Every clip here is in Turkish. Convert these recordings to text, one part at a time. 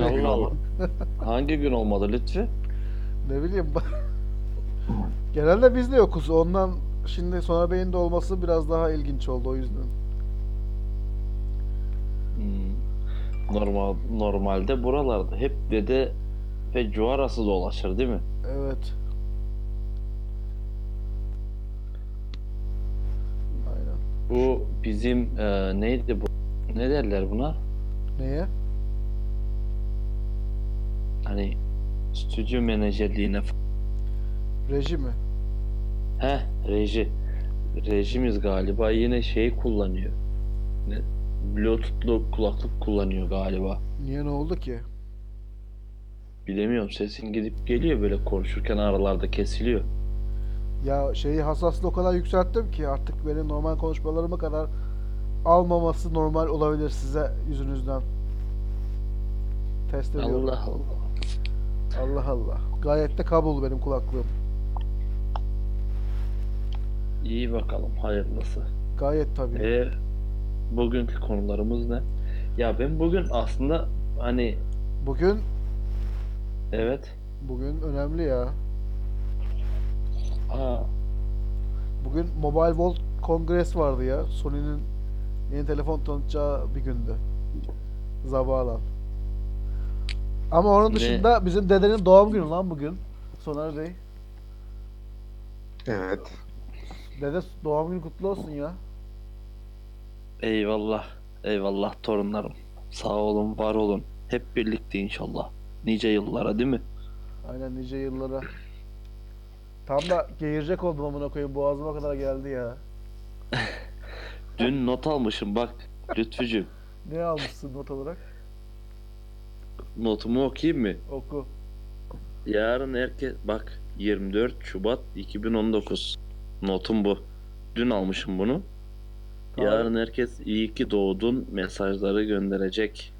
ne gün Allah? Hangi gün olmadı Lütfi? Ne bileyim. Genelde biz de yokuz. Ondan şimdi Soner Bey'in de olması biraz daha ilginç oldu o yüzden. Hmm. Normal normalde buralarda hep dede ve cu arası dolaşır değil mi? Evet. Aynen. Bu bizim e, neydi bu? Ne derler buna? Neye? Hani stüdyo menajerliğine f- Reji mi? Heh, reji. Rejimiz galiba yine şey kullanıyor. Ne? Bluetooth'lu kulaklık kullanıyor galiba. Niye ne oldu ki? Bilemiyorum sesin gidip geliyor böyle konuşurken aralarda kesiliyor. Ya şeyi hassaslığı o kadar yükselttim ki artık benim normal konuşmalarıma kadar almaması normal olabilir size yüzünüzden. Test ediyorum. Allah Allah. Allah Allah. Gayet de kabul benim kulaklığım. İyi bakalım hayırlısı. Gayet tabii. E, bugünkü konularımız ne? Ya ben bugün aslında hani Bugün evet bugün önemli ya. ha, Bugün Mobile World Congress vardı ya. Sony'nin yeni telefon tanıtacağı bir gündü. Zabalan. Ama onun Ne? dışında bizim dedenin doğum günü lan bugün. Soner Bey. Evet. Dede doğum günü kutlu olsun ya. eyvallah eyvallah torunlarım. Sağ olun var olun. Hep birlikte inşallah. Nice yıllara değil mi? Aynen nice yıllara. Tam da geğirecek oldum amına koyayım. Boğazıma kadar geldi ya. Dün not almışım bak Lütfücüğüm. Ne almışsın not olarak? Notumu okuyayım mı? Oku. Yarın herkes bak 24 Şubat 2019 notum bu. Dün almışım bunu. Tamam. Yarın herkes iyi ki doğdun mesajları gönderecek.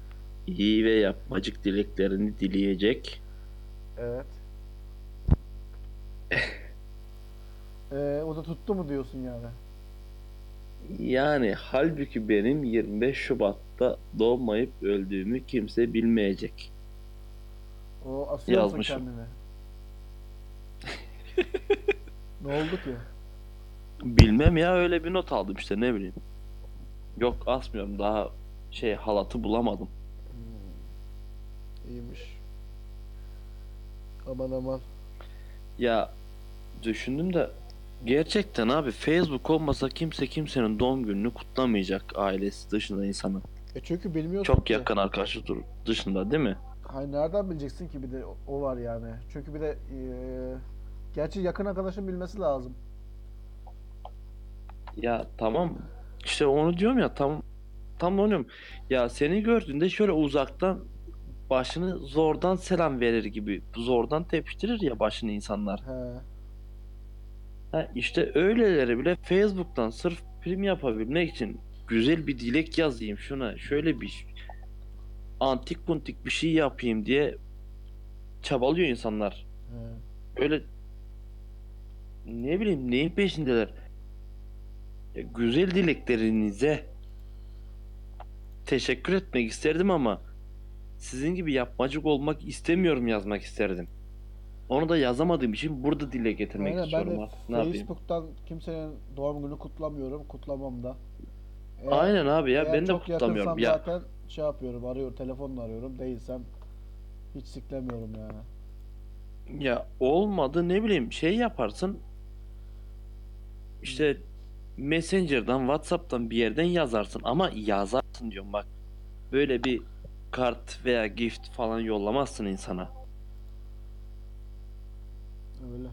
İyi ve yapmacık dileklerini dileyecek. Evet. Ee, o da tuttu mu diyorsun yani? Yani halbuki benim 25 Şubat'ta doğmayıp öldüğümü kimse bilmeyecek. O asıyor Yazmışım. kendine? ne oldu ki? Bilmem ya öyle bir not aldım işte ne bileyim. Yok asmıyorum daha şey halatı bulamadım. Hmm. İyiymiş. Aman aman. Ya düşündüm de gerçekten abi Facebook olmasa kimse kimsenin doğum gününü kutlamayacak ailesi dışında insanın. E çünkü bilmiyorsun Çok ki. yakın arkadaşı dur dışında değil mi? Hayır nereden bileceksin ki bir de o- o var yani. Çünkü bir de eee, gerçi yakın arkadaşın bilmesi lazım. Ya tamam işte onu diyorum ya tam tam onu diyorum. Ya seni gördüğünde şöyle uzaktan başını zordan selam verir gibi zordan tepiştirir ya başını insanlar. He. Ha, işte öyleleri bile Facebook'tan sırf prim yapabilmek için güzel bir dilek yazayım şuna şöyle bir antik kuntik bir şey yapayım diye çabalıyor insanlar. He. Öyle ne bileyim neyin peşindeler. Ya, güzel dileklerinize teşekkür etmek isterdim ama sizin gibi yapmacık olmak istemiyorum yazmak isterdim. Onu da yazamadığım için burada dile getirmek Aynen ben istiyorum de artık. Ne yapayım? Facebook'tan kimsenin doğum günü kutlamıyorum. Kutlamam da. Eğer- Aynen abi ya ben de çok kutlamıyorum. Ya zaten şey yapıyorum, arıyorum, telefonla arıyorum. Değilsem hiç siklemiyorum yani. ya olmadı ne bileyim şey yaparsın. İşte Messenger'dan, WhatsApp'tan bir yerden yazarsın ama yazarsın diyorum bak. Böyle bir kart veya gift falan yollamazsın insana. Öyle.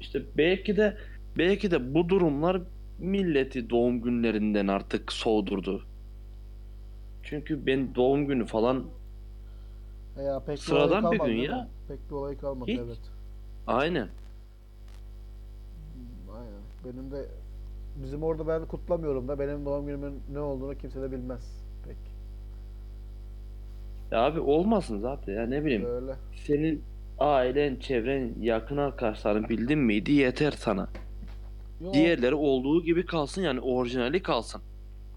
İşte belki de belki de bu durumlar milleti doğum günlerinden artık soğudurdu. Çünkü ben doğum günü falan Ya pek bir Sıradan bir kalmadı gün değil ya. Pek bir olay kalmadı Hiç. evet. aynen. Aynen. Benim de bizim orada ben kutlamıyorum da benim doğum günümün ne olduğunu kimse de bilmez pek. Ya abi olmasın zaten ya ne bileyim. Öyle. Senin ailen, çevren, yakın arkadaşların bildin miydi yeter sana. Yo, Diğerleri olduğu gibi kalsın yani orijinali kalsın.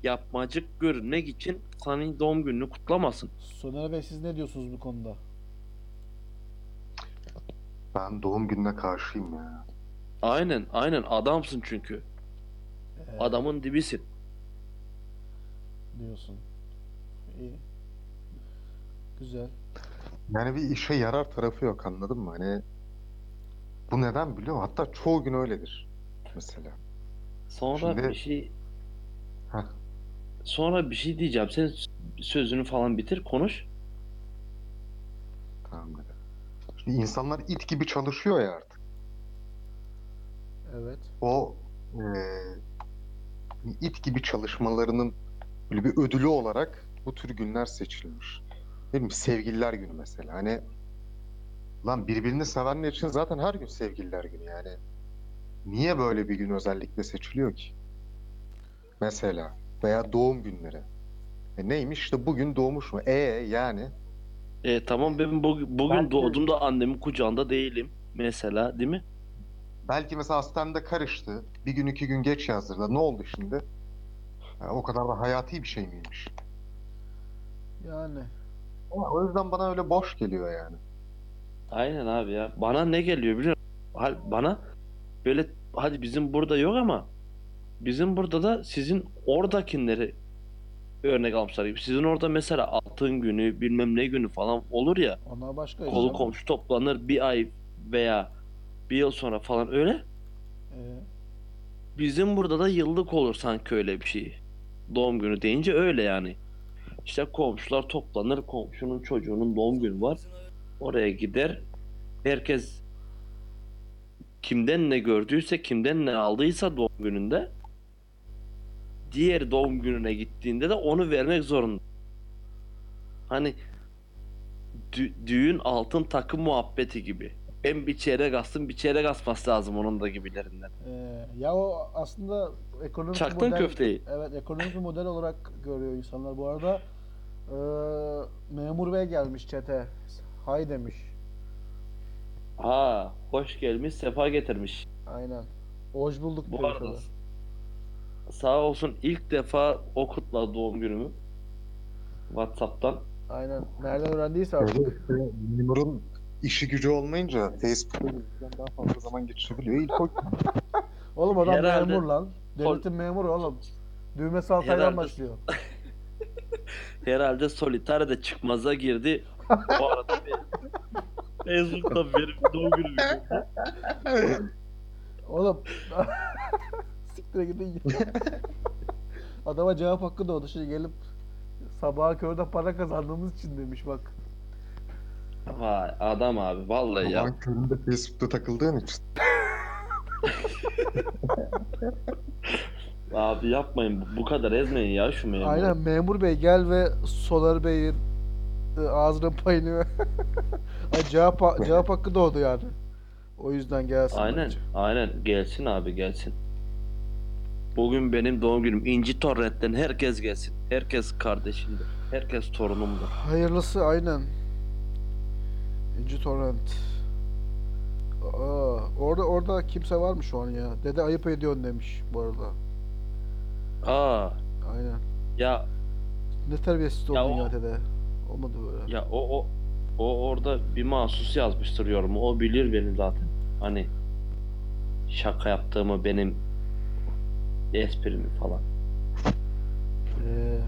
yapmacık görünmek için senin doğum gününü kutlamasın. Soner Bey siz ne diyorsunuz bu konuda? Ben doğum gününe karşıyım ya. Aynen aynen adamsın çünkü. Ee, Adamın dibisin. diyorsun. İyi. Güzel. Yani bir işe yarar tarafı yok anladın mı? Hani bu neden biliyor musun? Hatta çoğu gün öyledir mesela. Sonra Şimdi- bir şey Heh. sonra bir şey diyeceğim. Sen sözünü falan bitir, konuş. Tamam. Şimdi insanlar it gibi çalışıyor ya artık. Evet. O eee, it gibi çalışmalarının böyle bir ödülü olarak bu tür günler seçilmiş. Değil mi? Sevgililer günü mesela. Hani lan birbirini sevenler için zaten her gün sevgililer günü yani. Niye böyle bir gün özellikle seçiliyor ki? Mesela veya doğum günleri. E neymiş işte bugün doğmuş mu? E yani E, tamam ben bu- bugün Belki- doğduğumda annemin kucağında değilim. Mesela değil mi? belki mesela hastanede karıştı. Bir gün iki gün geç yazdırdı. Ne oldu şimdi? Ha, o kadar da hayati bir şey miymiş? Yani. Ama O yüzden bana öyle boş geliyor yani. Aynen abi ya. Bana ne geliyor biliyor musun? Bana böyle hadi bizim burada yok ama bizim burada da sizin oradakileri örnek almışlar gibi. Sizin orada mesela altın günü bilmem ne günü falan olur ya. Onlar başka Kolu iş. komşu toplanır bir ay veya bir yıl sonra falan öyle. Ee, Bizim burada da yıllık olur sanki öyle bir şey. Doğum günü deyince öyle yani. İşte komşular toplanır. Komşunun çocuğunun doğum günü var. Oraya gider. Herkes kimden ne gördüyse, kimden ne aldıysa doğum gününde diğer doğum gününe gittiğinde de onu vermek zorunda. Hani dü- düğün altın takı muhabbeti gibi. Ben bir çeyrek astım, bir çeyrek asması lazım onun da gibilerinden. e, ya o aslında ekonomik Çaktın model, köfteyi. Evet ekonomik bir model olarak görüyor insanlar. Bu arada e, memur bey gelmiş çete. Hay demiş. Ha, hoş gelmiş, sefa getirmiş. Aynen. Hoş bulduk Bu diyor arada şurada. sağ olsun ilk defa o kutladı doğum günümü. WhatsApp'tan. Aynen. Nereden öğrendiyse artık. Öyle işte memurun işi gücü olmayınca Facebook'ta bizden daha fazla zaman geçirebiliyor. İlk o Oğlum adam Herhalde- memur lan. Devletin memuru oğlum. Düğmesi altaydan Herhalde- başlıyor. Herhalde Solitaire de çıkmaza girdi. Bu arada benim Facebook'ta benim doğum gördü. Oğlum. Siktir gidin. Adama cevap hakkı doğdu. Şimdi gelip sabah körde para kazandığımız için demiş bak. Vay adam abi vallahi ya. Sabahın köründe Facebook'ta takıldığın için. Abi yapmayın bu- bu kadar ezmeyin ya şu memuru. Aynen memur bey gel ve Solar Bey'in e, ağzının payını. Ay, cevap, ha- cevap hakkı doğdu yani. O yüzden gelsin Aynen, bence. aynen. Gelsin abi gelsin. Bugün benim doğum günüm. İnci Torrent'ten herkes gelsin. Herkes kardeşimdir. Herkes torunumdur. Hayırlısı aynen. İnci Torrent. Aa, orada orada kimse var mı şu an ya? Dede ayıp ediyorsun demiş bu arada. Aa, Aynen. ya Ne terbiyesiz Ya oldun o- ya dede. Olmadı böyle. ya o o o orada bir mahsus yazmıştır yorumu. O bilir beni zaten. Hani şaka yaptığımı benim esprimi falan. Ee,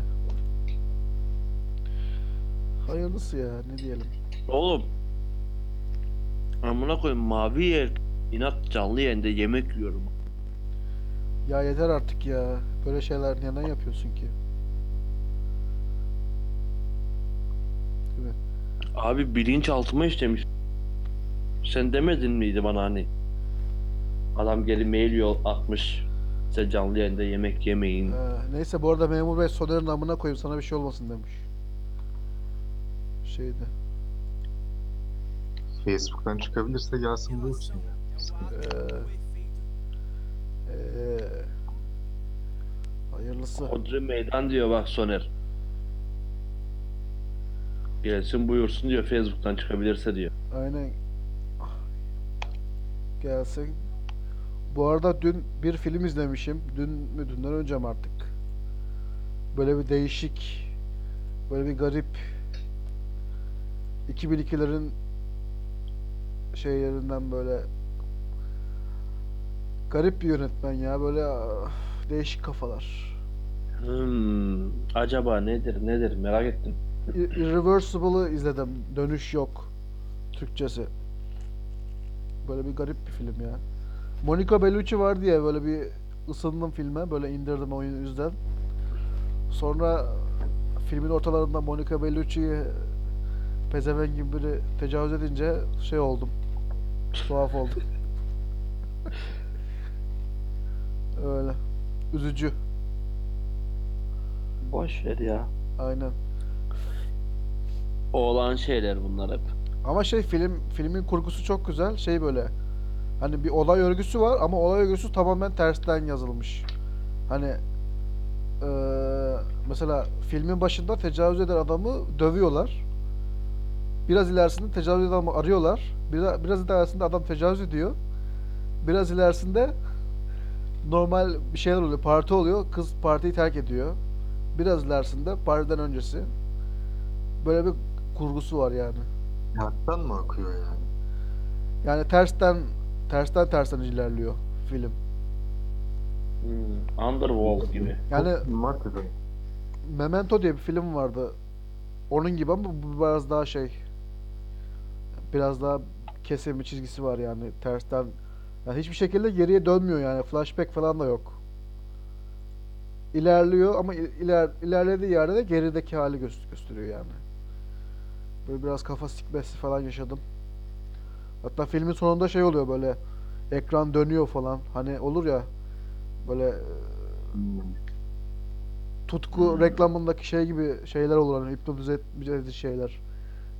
hayırlısı ya ne diyelim. Oğlum amına koyayım mavi yer inat canlı yayında yemek yiyorum. Ya yeter artık ya. Böyle şeyler neden yapıyorsun ki? Mi? Abi bilinçaltıma işlemiş. Sen demedin miydi bana hani? Adam gelip mail yol atmış. Size canlı yayında yemek yemeyin. Ee, neyse bu arada memur bey Soner'in amına koyayım sana bir şey olmasın demiş. Şeydi. Facebook'tan çıkabilirse gelsin buyursun ya. Sıkıntı. Ee, ee, hayırlısı. Hodri meydan diyor bak Soner. Gelsin buyursun diyor Facebook'tan çıkabilirse diyor. Aynen. Gelsin. Bu arada dün bir film izlemişim. Dün mü dünden önce mi artık? Böyle bir değişik, böyle bir garip 2002'lerin şeylerinden böyle garip bir yönetmen ya böyle ah, değişik kafalar. Hmm, acaba nedir nedir merak ettim. Ir- Irreversible'ı izledim. Dönüş yok. Türkçesi. Böyle bir garip bir film ya. Monica Bellucci var diye böyle bir ısındım filme. Böyle indirdim o yüzden. Sonra filmin ortalarında Monica Bellucci'yi pezevenk gibi biri tecavüz edince şey oldum. Tuhaf oldum. Öyle. Üzücü. Boş ver ya. Aynen. Olan şeyler bunlar hep. Ama şey film filmin kurgusu çok güzel. Şey böyle hani bir olay örgüsü var ama olay örgüsü tamamen tersten yazılmış. Hani eee, mesela filmin başında tecavüz eden adamı dövüyorlar. Biraz ilerisinde tecavüz eden adamı arıyorlar. Biraz, biraz ilerisinde adam tecavüz ediyor. Biraz ilerisinde normal bir şeyler oluyor. Parti oluyor. Kız partiyi terk ediyor. Biraz ilerisinde partiden öncesi. Böyle bir kurgusu var yani. Hayattan mı akıyor yani? Yani tersten tersten tersten ilerliyor film. Hmm, Underworld gibi. Yani. Memento diye bir film vardı. Onun gibi ama bu biraz daha şey biraz daha kesin bir çizgisi var yani tersten yani hiçbir şekilde geriye dönmüyor yani flashback falan da yok. İlerliyor ama il- iler, ilerlediği yerde de gerideki hali gö- gösteriyor yani. Böyle biraz kafa sikmesi falan yaşadım. Hatta filmin sonunda şey oluyor böyle ekran dönüyor falan. Hani olur ya böyle Hmm. tutku Hmm. reklamındaki şey gibi şeyler olur hani hipnotize edici şeyler.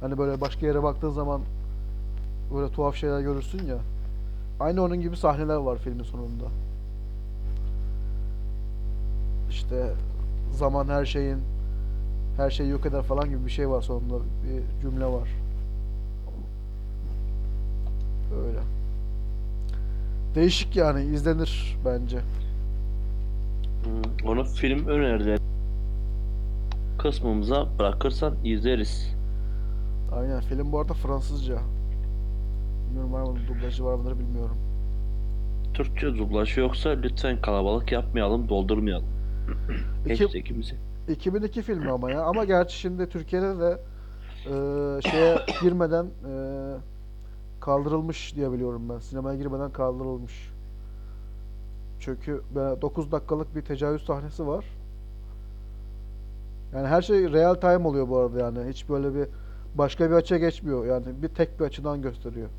Hani böyle başka yere baktığın zaman böyle tuhaf şeyler görürsün ya. Aynı onun gibi sahneler var filmin sonunda. İşte zaman her şeyin her şeyi yok eder falan gibi bir şey var sonunda bir cümle var. Öyle. Değişik yani izlenir bence. Hmm, onu film önerileri kısmımıza bırakırsan izleriz. Aynen film bu arada Fransızca. Bilmiyorum var mı dublajı var mıdır bilmiyorum. Türkçe dublajı yoksa lütfen kalabalık yapmayalım, doldurmayalım. İki- Hashtag'imizi. 2002 filmi ama ya. Ama gerçi şimdi Türkiye'de de e, şeye girmeden e, kaldırılmış diye biliyorum ben. Sinemaya girmeden kaldırılmış. Çünkü böyle 9 dakikalık bir tecavüz sahnesi var. Yani her şey real time oluyor bu arada yani. Hiç böyle bir başka bir açıya geçmiyor. Yani bir tek bir açıdan gösteriyor.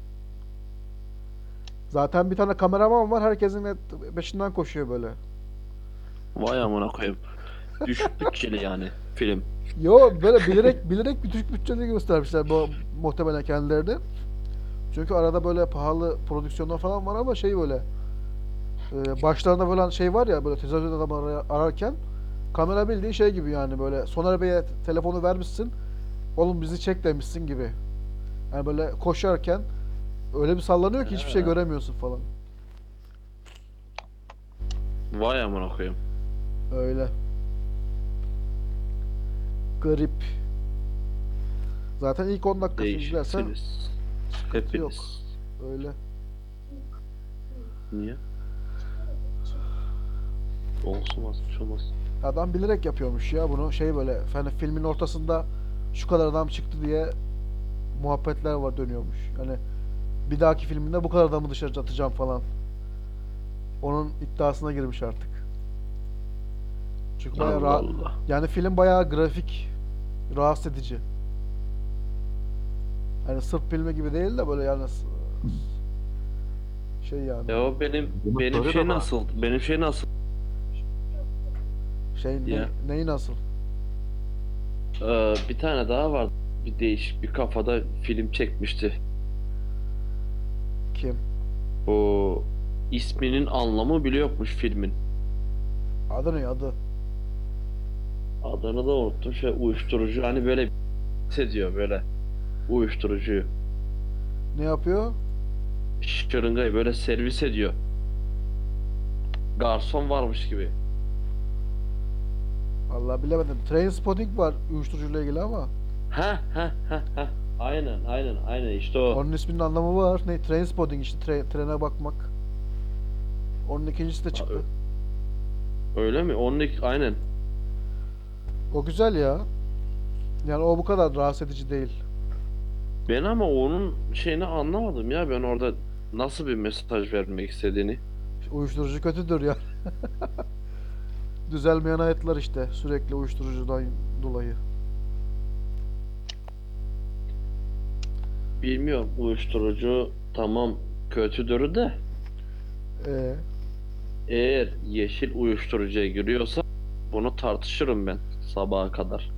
Zaten bir tane kameraman var. Herkesin peşinden koşuyor böyle. Vay amına koyayım. Düşük bütçeli yani film. Yo böyle bilerek bilerek bir Türk bütçeli göstermişler bu muhtemelen kendilerini. Çünkü arada böyle pahalı prodüksiyonlar falan var ama şey böyle e, başlarında falan şey var ya böyle tezahürat adamı ara- ararken kamera bildiğin şey gibi yani böyle Soner Bey'e telefonu vermişsin oğlum bizi çek demişsin gibi. Yani böyle koşarken öyle bir sallanıyor ki hiçbir şey göremiyorsun falan. Vay amına koyayım. Öyle. Garip. Zaten ilk 10 dakika izlersen sıkıntı yok. Hepiniz. Öyle. Niye? Olsun olsun olmaz. Adam bilerek yapıyormuş ya bunu şey böyle hani filmin ortasında şu kadar adam çıktı diye muhabbetler var dönüyormuş. Yani bir dahaki filminde bu kadar adamı dışarı atacağım falan. Onun iddiasına girmiş artık. Çünkü bayağı Allah ra- Allah. yani film bayağı grafik, rahatsız edici. Hani Sırp filmi gibi değil de böyle yani şey yani Ya o benim Bunu benim şey ama- nasıl? Benim şey nasıl? şey ne- Ya. neyi nasıl? Ee, bir tane daha vardı. Bir değişik bir kafada film çekmişti. Kim? O isminin anlamı bile yokmuş filmin. Adı ne adı? Adını da unuttum. Şey uyuşturucu hani böyle ediyor böyle uyuşturucuyu. Ne yapıyor? Şırıngayı böyle servis ediyor. Garson varmış gibi. Vallahi bilemedim. Trainspotting var uyuşturucuyla ilgili ama Ha ha ha ha. Aynen aynen aynen işte o. onun isminin anlamı var. Ne? Trainspotting işte tre- trene bakmak. Onun ikincisi de çıktı. Öyle mi? Onun ilk- aynen. O güzel ya. Yani o bu kadar rahatsız edici değil. Ben ama onun şeyini anlamadım ya ben orada nasıl bir mesaj vermek istediğini. Uyuşturucu kötüdür ya. Düzelmeyen hayatlar işte. Sürekli uyuşturucudan dolayı. Bilmiyorum uyuşturucu tamam kötüdür de Ee, eğer yeşil uyuşturucuya giriyorsa bunu tartışırım ben sabaha kadar.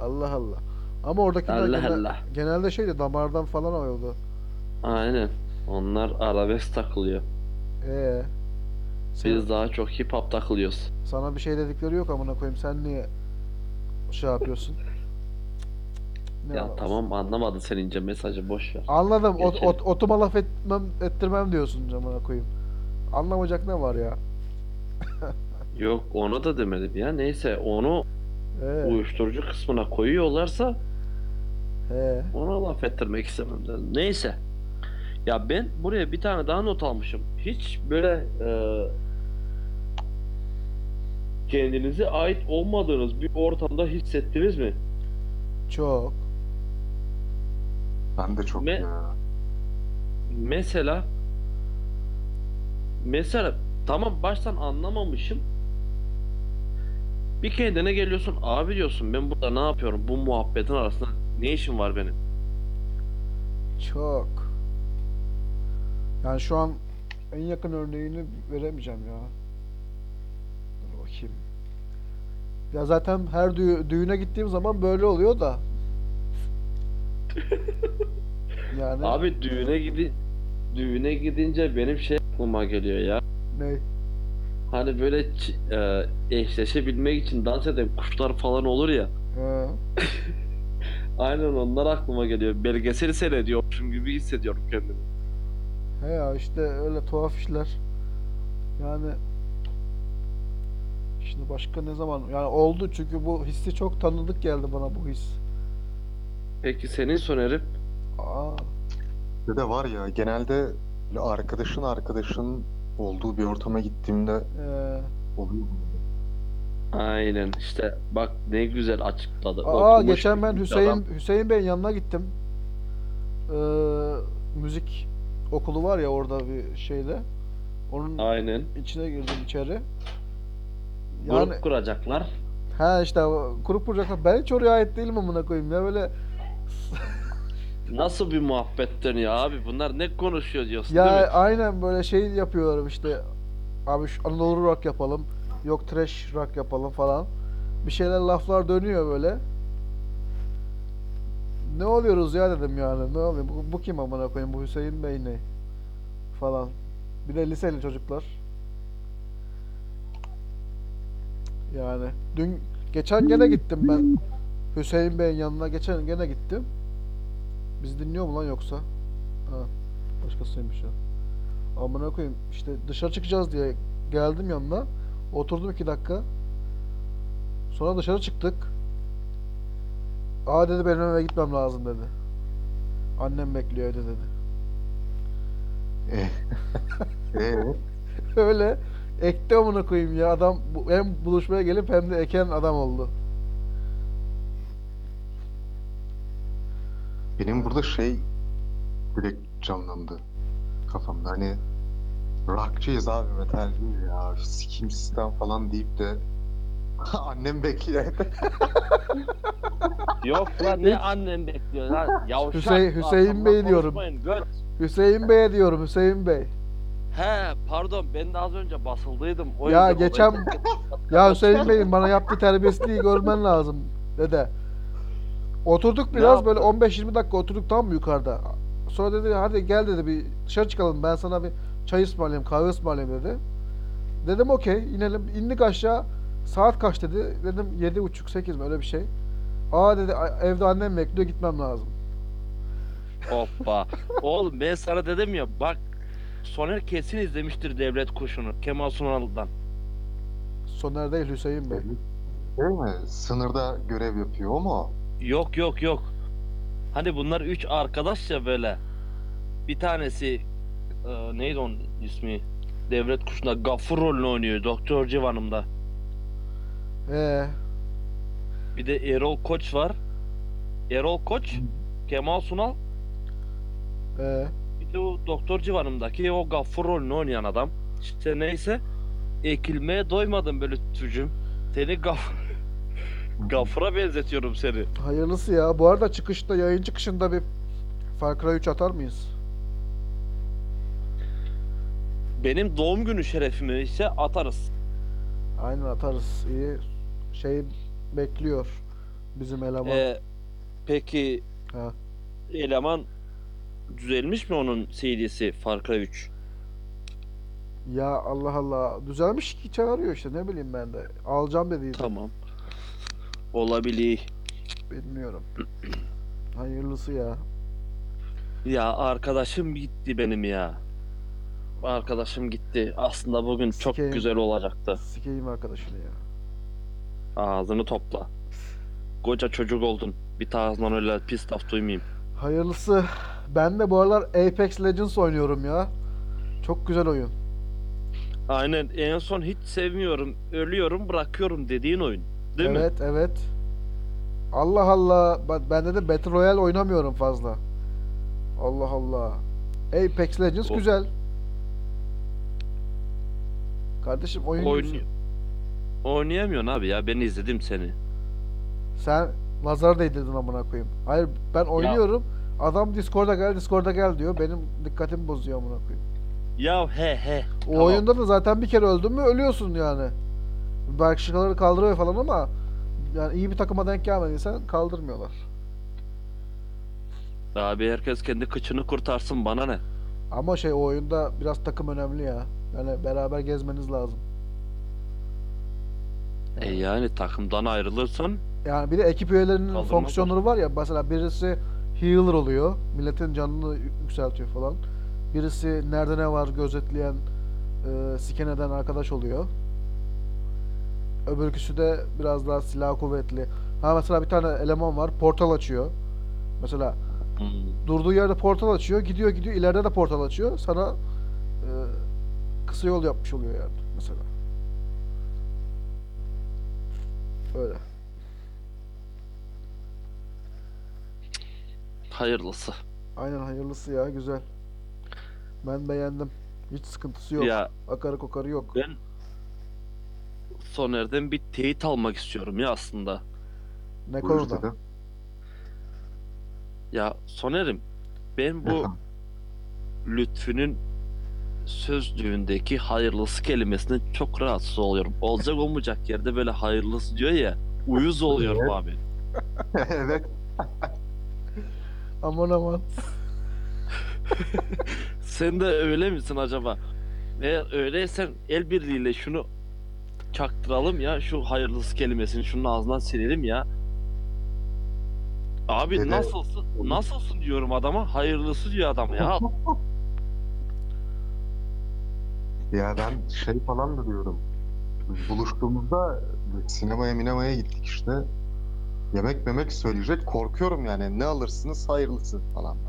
Allah Allah. Ama oradakiler Allah genel- Allah. genelde şeydi damardan falan alıyordu. Aynen. Onlar arabesk takılıyor. Ee, sen- Biz daha çok hip hop takılıyoruz. sana bir şey dedikleri yok amına koyayım. Sen niye şey yapıyorsun? Ne Ya anlarsın? tamam anlamadın sen ince mesajı boş ver. Anladım. Ot, ot, otuma laf etmem, ettirmem diyorsun amına koyayım. Anlamayacak ne var ya? Yok onu da demedim ya. Neyse onu Ee, uyuşturucu kısmına koyuyorlarsa he. ona laf ettirmek istemem dedim. Neyse. Ya ben buraya bir tane daha not almışım. Hiç böyle e, kendinize ait olmadığınız bir ortamda hissettiniz mi? Çok. Ben de çok Me- ya. Mesela mesela tamam baştan anlamamışım. Bir kendine geliyorsun abi diyorsun ben burada ne yapıyorum bu muhabbetin arasında ne işim var benim? Çok. Yani şu an en yakın örneğini veremeyeceğim ya. Dur bakayım. Ya zaten her dü- düğüne gittiğim zaman böyle oluyor da. Yani Abi düğüne gidi düğüne gidince benim şey aklıma geliyor ya. ne? Hani böyle e, eşleşebilmek için dans eden kuşlar falan olur ya. Aynen onlar aklıma geliyor. Belgeseli seyrediyormuşum gibi hissediyorum kendimi. He ya işte öyle tuhaf işler. Yani Şimdi başka ne zaman yani oldu çünkü bu hissi çok tanıdık geldi bana bu his. Peki senin Soner'im? Aa, Bir de var ya genelde arkadaşın arkadaşın olduğu bir ortama gittiğimde ee, oluyor. Aynen işte bak ne güzel açıkladı. Aa Okumuş geçen ben Hüseyin adam. Hüseyin Bey'in yanına gittim. Ee, müzik okulu var ya orada bir şeyde. Onun Aynen. içine girdim içeri. Yani Grup kuracaklar. ha işte grup kuracaklar. Ben hiç oraya ait değilim amına koyayım ya böyle Nasıl bir muhabbet dönüyor abi? Bunlar ne konuşuyor diyorsun ya değil mi? aynen böyle şey yapıyorlar işte. Abi şu Anadolu rock yapalım. Yok trash rock yapalım falan. Bir şeyler laflar dönüyor böyle. Ne oluyoruz ya dedim yani. Ne oluyor? Bu, bu kim amına koyayım? Bu Hüseyin Bey ne? Falan. Bir de liseli çocuklar. Yani dün geçen gene gittim ben Hüseyin Bey'in yanına geçen gene gittim. Biz dinliyor mu lan yoksa? Ha, başkasıymış ya. Amına koyayım işte dışarı çıkacağız diye geldim yanına. Oturdum iki dakika. Sonra dışarı çıktık. Aa dedi benim eve gitmem lazım dedi. Annem bekliyor evde dedi. Ee, ee, Öyle ekti amına koyayım ya adam bu- hem buluşmaya gelip hem de eken adam oldu. Benim burada şey direkt canlandı kafamda. Hani rockçıyız abi metal değil ya. Sikim sistem falan deyip de annem bekliyor. Yok lan ne annem bekliyor lan. Yavşak. Hüseyin- Hüseyin Bey diyorum. Hüseyin Bey'e diyorum Hüseyin Bey. He pardon ben de az önce basıldıydım. O Ya geçen ya Hüseyin Bey'in bana yaptığı terbiyesizliği görmen lazım dede. Oturduk biraz böyle yaptı? 15-20 dakika oturduk tam mı yukarıda. Sonra dedi hadi gel dedi bir dışarı çıkalım ben sana bir çay ısmarlayayım kahve ısmarlayayım dedi. Dedim okey inelim indik aşağı saat kaç dedi dedim 7.30-8 mi öyle bir şey. Aa dedi "a- evde annem bekliyor gitmem lazım. Hoppa. Oğlum ben sana dedim ya bak Soner kesin izlemiştir Devlet Kuşu'nu Kemal Sunal'dan. Soner değil Hüseyin Bey. Değil mi? Sınırda görev yapıyor o mu? Yok yok yok. Hani bunlar üç arkadaş ya böyle. Bir tanesi e, neydi onun ismi? Devlet kuşunda Gaffur rolünü oynuyor Doktor Civan'ımda. Ee, Bir de Erol Koç var. Erol Koç, Kemal Sunal, ee. bir de o Doktor Civan'ımdaki o Gaffur rolünü oynayan adam. İşte neyse ekilmeye doymadım böyle türcüm. Seni Gaff Gaffur'a benzetiyorum seni. Hayırlısı ya. Bu arada çıkışta, yayın çıkışında bir Far Cry 3 atar mıyız? Benim doğum günü şerefimi ise atarız. Aynen atarız. İyi. Şey bekliyor bizim eleman. Ee, peki Ha. eleman düzelmiş mi onun CD'si Far Cry 3? Ya Allah Allah. Düzelmiş ki çağırıyor işte ne bileyim ben de. Alacağım dediydi. Tamam. Olabilir. Bilmiyorum. Hayırlısı ya. Ya arkadaşım gitti benim ya. Arkadaşım gitti. Aslında bugün çok Sikeyim. güzel olacaktı. Sikeyim arkadaşını ya. Ağzını topla. Koca çocuk oldun. Bir tarzdan öyle pis laf duymayayım. Hayırlısı. Ben de bu aralar Apex Legends oynuyorum ya. Çok güzel oyun. Aynen en son hiç sevmiyorum, ölüyorum, bırakıyorum dediğin oyun. Değil mi? evet, evet. Allah Allah. Ben, de Battle Royale oynamıyorum fazla. Allah Allah. Apex Legends O- güzel. Kardeşim oyun Oyun... Oynayamıyorsun abi ya. Ben izledim seni. Sen nazar değdirdin amına koyayım. Hayır ben oynuyorum. Adam Discord'a gel, Discord'a gel diyor. Benim dikkatimi bozuyor amına koyayım. Ya he he. O Tamam. oyunda da zaten bir kere öldün mü ölüyorsun yani. Belki şakaları kaldırıyor falan ama yani iyi bir takıma denk gelmediysen kaldırmıyorlar. Abi herkes kendi kıçını kurtarsın bana ne? Ama şey o oyunda biraz takım önemli ya. Yani beraber gezmeniz lazım. E yani takımdan ayrılırsan Yani bir de ekip üyelerinin fonksiyonları var ya mesela birisi healer oluyor. Milletin canını yü- yükseltiyor falan. Birisi nerede ne var gözetleyen, e, siken eden arkadaş oluyor. Öbürküsü de biraz daha silah kuvvetli. Ha mesela bir tane eleman var portal açıyor. Mesela hmm, durduğu yerde portal açıyor, gidiyor gidiyor ileride de portal açıyor. Sana e, kısa yol yapmış oluyor yani mesela. Öyle. hayırlısı. Aynen hayırlısı ya güzel. Ben beğendim. Hiç sıkıntısı yok. Ya Akarı kokarı yok. ben Soner'den bir teyit almak istiyorum ya aslında. Ne Buyur konuda? Ya Soner'im ben bu Efendim? Lütfü'nün sözlüğündeki hayırlısı kelimesine çok rahatsız oluyorum. Olacak olmayacak yerde böyle hayırlısı diyor ya. Uyuz oluyorum Evet. abi. evet. Aman aman. Sen de öyle misin acaba? Eğer öyleysen el birliğiyle şunu çaktıralım ya şu hayırlısı kelimesini şunun ağzından silelim ya. Abi Dede- nasılsın? Nasılsın diyorum adama. Hayırlısı diyor adam ya. Ya ben şey falan da diyorum. Buluştuğumuzda sinemaya minemaya gittik işte. Yemek memek söyleyecek. Korkuyorum yani. Ne alırsınız hayırlısı falan.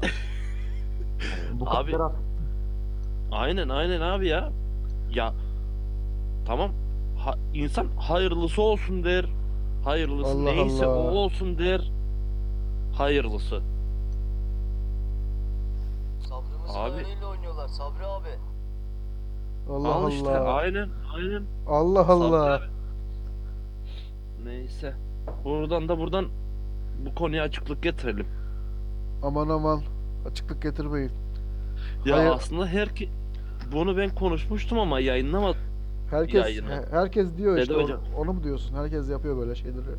Yani bu Abi- kadar Aynen aynen abi ya. Ya tamam ha, insan hayırlısı olsun der. Hayırlısı Allah neyse Allah. o olsun der. Hayırlısı. Sabrımızın Abi. oynuyorlar Sabri abi. Allah Al işte Allah. aynen aynen. Allah Allah. Sabri. Neyse. Buradan da buradan bu konuya açıklık getirelim. Aman aman. Açıklık getirmeyin. Ya Hayır. aslında herki bunu ben konuşmuştum ama yayınlamadım. Herkes Yayını. herkes diyor Dede işte onu, hocam. onu mu diyorsun? Herkes yapıyor böyle şeyleri.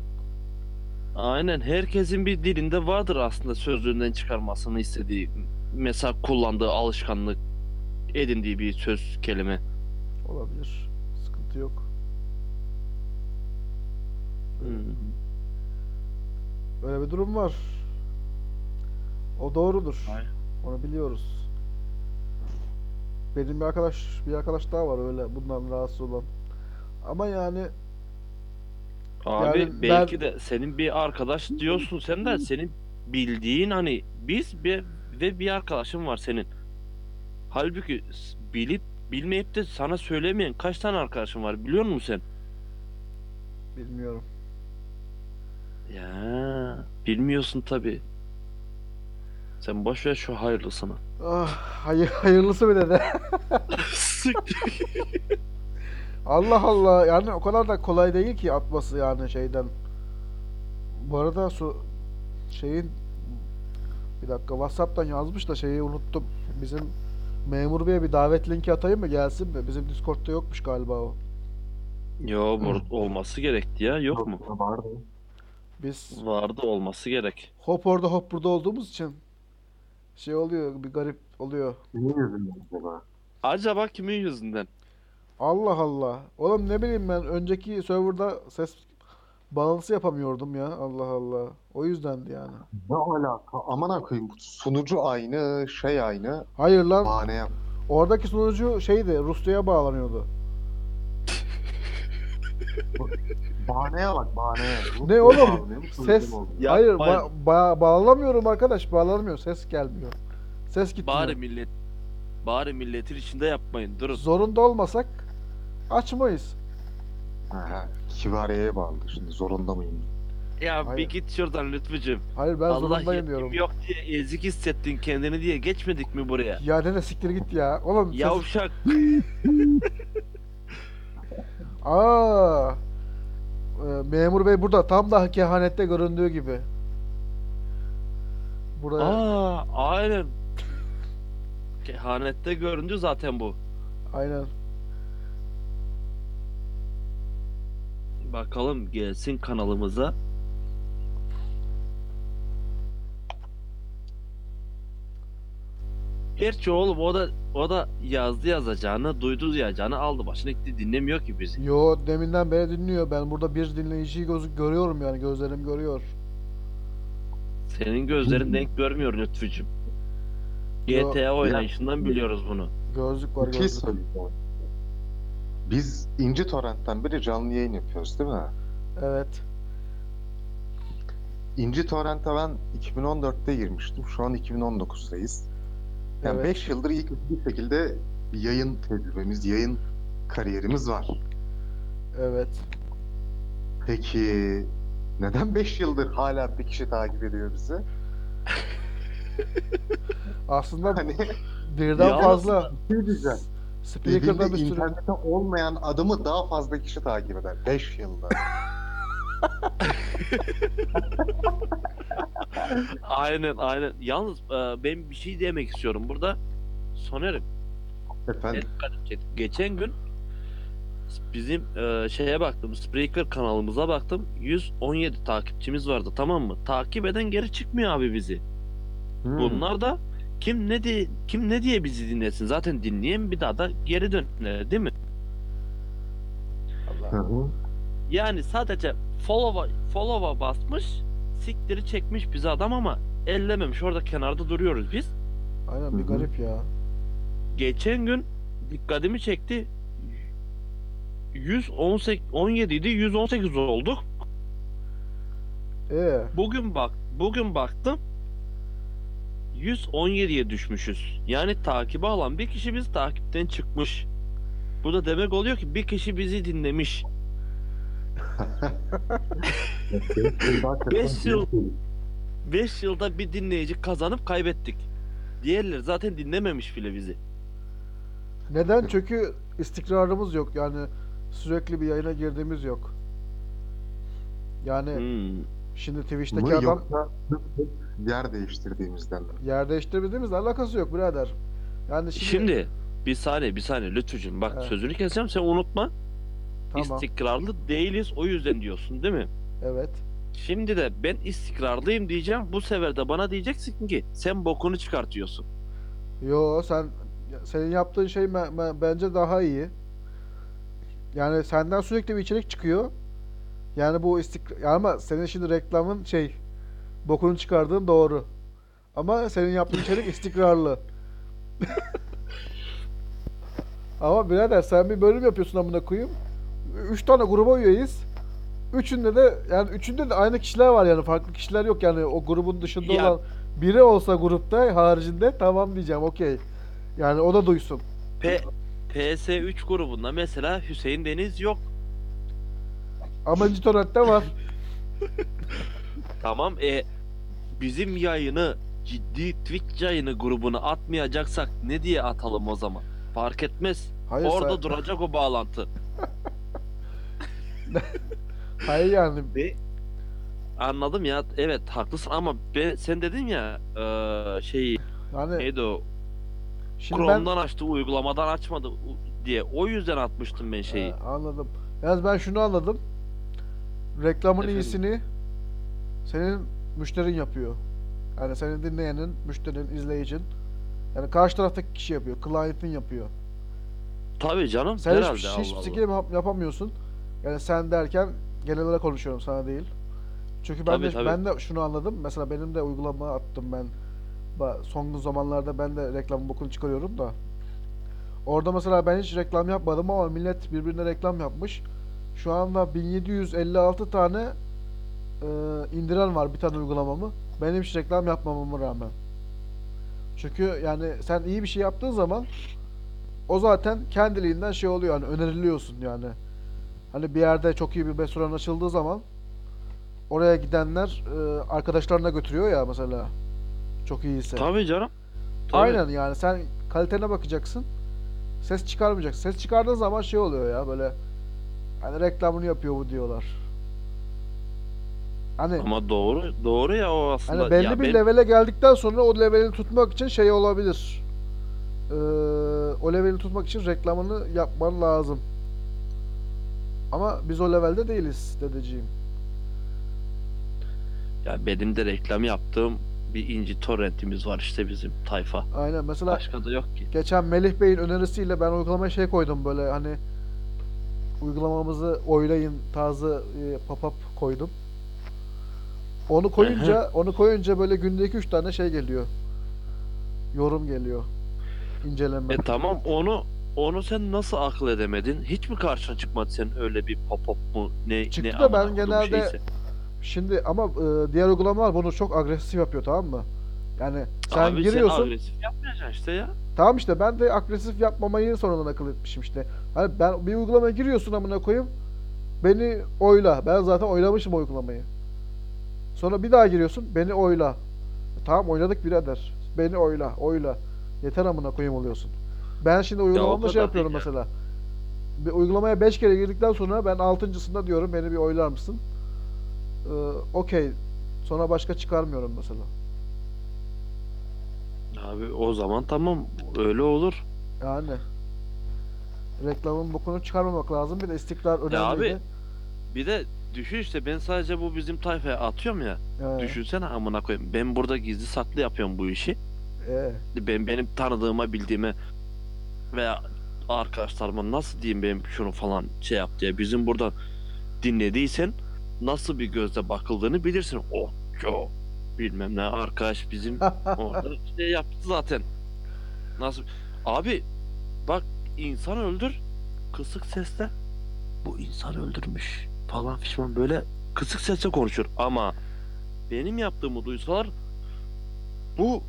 Aynen herkesin bir dilinde vardır aslında sözlüğünden çıkarmasını istediği mesela kullandığı alışkanlık edindiği bir söz kelime. Olabilir. Sıkıntı yok. Hmm. Böyle bir durum var. O doğrudur. Aynen. Onu biliyoruz. Benim bir arkadaş, bir arkadaş daha var öyle bundan rahatsız olan. Ama yani Abi Yani belki ben- de senin bir arkadaş diyorsun sen de senin bildiğin hani biz bir ve bir arkadaşın var senin. Halbuki bilip bilmeyip de sana söylemeyen kaç tane arkadaşın var biliyor musun sen? Bilmiyorum. Ya bilmiyorsun tabi. Sen boş ver şu hayırlısını. Ah, hayır, hayırlısı bir de. Siktir. Allah Allah yani o kadar da kolay değil ki atması yani şeyden. Bu arada su şeyin bir dakika WhatsApp'tan yazmış da şeyi unuttum. Bizim memur beye bir davet linki atayım mı gelsin mi? Bizim Discord'da yokmuş galiba o. Yo bu olması gerekti ya yok mu? Vardı. Biz Vardı olması gerek. hop orada hop burada olduğumuz için şey oluyor bir garip oluyor. Niye yüzünden acaba? Acaba kimin yüzünden? Allah Allah. Oğlum ne bileyim ben önceki serverda ses bağlantısı yapamıyordum ya. Allah Allah. O yüzdendi yani. Ne alaka? Aman koyayım. Sunucu aynı, şey aynı. Hayır lan Bahane yap. oradaki sunucu şeydi Rusya'ya bağlanıyordu. Bahaneye bak bahaneye. Ne oğlum? Ses? Ya, Hayır ba- ba- bağlamıyorum arkadaş. Bağlanmıyor. Ses gelmiyor. Ses gitmiyor. Bari millet bari milletin içinde yapmayın. Durun. Zorunda olmasak açmayız. Ha, ha. Kibariyeye bağlı. Şimdi zorunda mıyım? Ya Hayır. bir git şuradan lütfücüm. Hayır ben Allah zorundayım diyorum. yok diye ezik hissettin kendini diye geçmedik mi buraya? Ya nene siktir git ya. Oğlum ses... Yavşak. Aa. Ee, memur bey burada tam da kehanette göründüğü gibi. Buraya Aa, aynen. Kehanette göründü zaten bu. aynen. Bakalım gelsin kanalımıza. Gerçi oğlum o da o da yazdı yazacağını, duydu yazacağını aldı başına gitti dinlemiyor ki bizi. Yo deminden beri dinliyor. Ben burada bir dinleyiciyi göz görüyorum yani gözlerim görüyor. Senin gözlerin denk görmüyor Lütfücüm. Yo, GTA oynayışından biliyoruz bunu. Gözlük var Bir şey gözlük. söyleyeceğim. Biz İnci Torrent'ten beri canlı yayın yapıyoruz değil mi? Evet. İnci Torrent'e ben 2014'te girmiştim. Şu an 2019'dayız. Yani Evet. 5 yıldır ilk bir şekilde yayın tecrübemiz, yayın kariyerimiz var. Evet. Peki neden 5 yıldır hala bir kişi takip ediyor bizi? Aslında Hani birden Ya fazla bir şey diyeceğim. speaker'da bir sürü internette olmayan adımı daha fazla kişi takip eder. 5 yılda. Aynen aynen. Yalnız e, ben bir şey demek istiyorum burada. Soner'im Efendim? Geçen gün bizim e, şeye baktım. Spreaker kanalımıza baktım. 117 takipçimiz vardı tamam mı? Takip eden geri çıkmıyor abi bizi. Hmm. Bunlar da kim ne diye kim ne diye bizi dinlesin? Zaten dinleyen bir daha da geri döner değil mi? Hı hı. Yani sadece follow'a follow'a basmış, siktiri çekmiş bizi adam ama ellememiş. Orada kenarda duruyoruz biz. Aynen bir garip ya. Geçen gün dikkatimi çekti. 118 17 idi 118 olduk. Ee, Bugün bak bugün baktım 117'ye düşmüşüz. Yani takibi alan bir kişi biz takipten çıkmış. Bu da demek oluyor ki bir kişi bizi dinlemiş. Beş yıl. 5 yılda bir dinleyici kazanıp kaybettik. Diğerleri zaten dinlememiş bile bizi. neden? Çünkü istikrarımız yok. Yani sürekli bir yayına girdiğimiz yok. Yani Hmm. şimdi Mı Twitch'teki adam yoksa yer değiştirdiğimizden mi? yer değiştirmediğimizle alakası yok birader. Yani şimdi, Şimdi bir saniye bir saniye Lütfücüğüm bak Evet. sözünü keseceğim sen unutma. Tamam. İstikrarlı değiliz o yüzden diyorsun değil mi? Evet. Şimdi de ben istikrarlıyım diyeceğim. Bu sefer de bana diyeceksin ki sen bokunu çıkartıyorsun. Yo sen senin yaptığın şey me- me- bence daha iyi. Yani senden sürekli bir içerik çıkıyor. Yani bu istikrar ama senin şimdi reklamın şey bokunu çıkardığın doğru. Ama senin yaptığın içerik istikrarlı. Ama birader sen bir bölüm yapıyorsun amına koyayım. Üç tane gruba üyeyiz. Üçünde de yani üçünde de aynı kişiler var yani farklı kişiler yok yani o grubun dışında Ya- olan biri olsa grupta haricinde tamam diyeceğim okey. Yani o da duysun. P PS3 grubunda mesela Hüseyin Deniz yok. Ama Torrent'te var. Tamam e bizim yayını ciddi Twitch yayını grubuna atmayacaksak ne diye atalım o zaman? Fark etmez. Hayır Orada sen- duracak o bağlantı. Hayır yani Ve anladım ya evet haklısın ama ben, sen dedin ya eee, şey yani neydi o şimdi ben Chrome'dan açtı uygulamadan açmadı diye o yüzden atmıştım ben şeyi. Ha, anladım. Yalnız ben şunu anladım. Reklamın Efendim? iyisini senin müşterin yapıyor. Yani senin dinleyenin, müşterinin, izleyicin. Yani karşı taraftaki kişi yapıyor. Client'in yapıyor. Tabii canım Sen herhalde hiçbir, Allah hiçbir Allah. yapamıyorsun. Yani sen derken genel olarak konuşuyorum sana değil. Çünkü ben Tabii, de tabii. ben de şunu anladım. Mesela benim de uygulama attım ben. Son zamanlarda ben de reklam bokunu çıkarıyorum da. Orada mesela ben hiç reklam yapmadım ama millet birbirine reklam yapmış. Şu anda 1756 tane e, indiren var bir tane uygulamamı. Benim hiç reklam yapmamama rağmen. Çünkü yani sen iyi bir şey yaptığın zaman o zaten kendiliğinden şey oluyor yani öneriliyorsun yani. Hani bir yerde çok iyi bir restoran açıldığı zaman oraya gidenler e, arkadaşlarına götürüyor ya mesela. Çok iyiyse. Tabii canım. Tabii. Aynen yani sen kalitene bakacaksın. Ses çıkarmayacaksın. Ses çıkardığın zaman şey oluyor ya böyle hani reklamını yapıyor bu diyorlar. Hani Ama doğru doğru ya o aslında. hani belli ya bir ben- levele geldikten sonra o leveli tutmak için şey olabilir. Ee, o leveli tutmak için reklamını yapman lazım. Ama biz o levelde değiliz dedeciğim. Ya benim de reklam yaptığım bir inci torrentimiz var işte bizim tayfa. Aynen mesela Başka da yok ki. Geçen Melih Bey'in önerisiyle ben uygulamaya şey koydum böyle hani uygulamamızı oylayın tarzı e, pop-up koydum. Onu koyunca onu koyunca böyle günde 2-3 tane şey geliyor. Yorum geliyor. İnceleme. E tamam onu onu sen nasıl akıl edemedin? Hiç mi karşına çıkmadı senin öyle bir pop-up mu ne Çıktı ne da ben genelde- şeyse? Şimdi ama e, diğer uygulamalar bunu çok agresif yapıyor tamam mı? Yani sen Abi giriyorsun. sen agresif yapmayacaksın işte ya. Tamam işte ben de agresif yapmamayı sonradan akıl etmişim işte. Hani ben bir uygulamaya giriyorsun amına koyayım. Beni oyla. Ben zaten oylamışım o uygulamayı. Sonra bir daha giriyorsun. Beni oyla. Tamam oynadık birader. Beni oyla. Oyla. Yeter amına koyayım oluyorsun. Ben şimdi uygulamamda şey yapıyorum ya. mesela. Bir uygulamaya 5 kere girdikten sonra ben altıncısında diyorum beni bir oylar mısın? Ee, Okey. Sonra başka çıkarmıyorum mesela. Abi o zaman tamam öyle olur. Yani reklamın bokunu çıkarmamak lazım. Bir de istikrar önemli. Ya abi, Bir de düşün işte ben sadece bu bizim tayfaya atıyorum ya. Ee, Düşünsene amına koyayım. Ben burada gizli saklı yapıyorum bu işi. ee, Ben benim tanıdığıma bildiğime veya arkadaşlarıma nasıl diyeyim benim şunu falan şey yap diye bizim buradan dinlediysen nasıl bir gözle bakıldığını bilirsin. Oh yo bilmem ne arkadaş bizim orada şey yaptı zaten. Nasıl? Abi bak insan öldür kısık sesle bu insan öldürmüş falan fişman böyle kısık sesle konuşur ama benim yaptığımı duysalar bu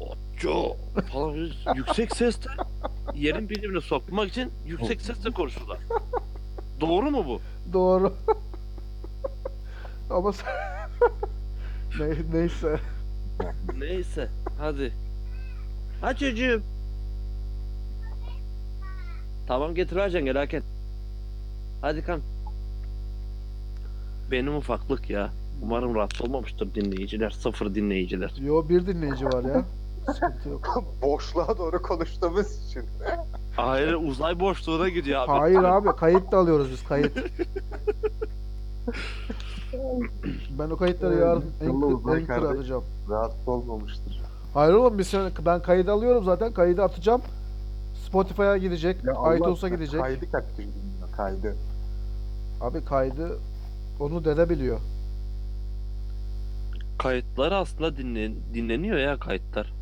Oço falan böyle yüksek sesle yerin birbirine sokmak için yüksek sesle konuşurlar. Doğru mu bu? doğru. Ama sen... ne, neyse. Neyse hadi. Ha çocuğum. Tamam getir Ercan gel Hakan. Hadi kan. Benim ufaklık ya. Umarım rahatsız olmamıştır dinleyiciler. Sıfır dinleyiciler. Yo bir dinleyici var ya. Sıkıntı yok. Boşluğa doğru konuştuğumuz için. Hayır uzay boşluğuna gidiyor abi. Hayır abi kayıt da alıyoruz biz kayıt. Ben o kayıtları yarın Anchor- kardeş. atacağım. Rahatsız olmamıştır. Hayır oğlum biz sen- ben kaydı alıyorum zaten. Kaydı atacağım. Spotify'a gidecek, Ya iTunes'a gidecek. Kaydı kaç gün dinliyor, kaydı. Abi kaydı onu dede biliyor. Kayıtlar aslında dinlen dinleniyor ya kayıtlar.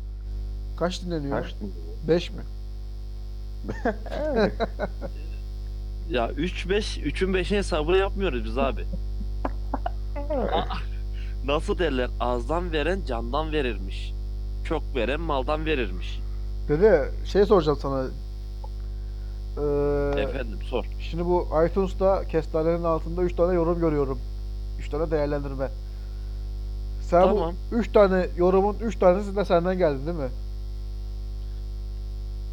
Kaç dinleniyor? Kaç dinliyor? 5 mi? Ya 3 5 3'ün 5'in hesabını yapmıyoruz biz abi. Nasıl derler? Azdan veren candan verirmiş. Çok veren maldan verirmiş. Dede şey soracağım sana. Ee, Efendim sor. Şimdi bu iTunes'ta kestanenin altında 3 tane yorum görüyorum. 3 tane değerlendirme. Sen Tamam. bu 3 tane yorumun 3 tanesi de senden geldi değil mi?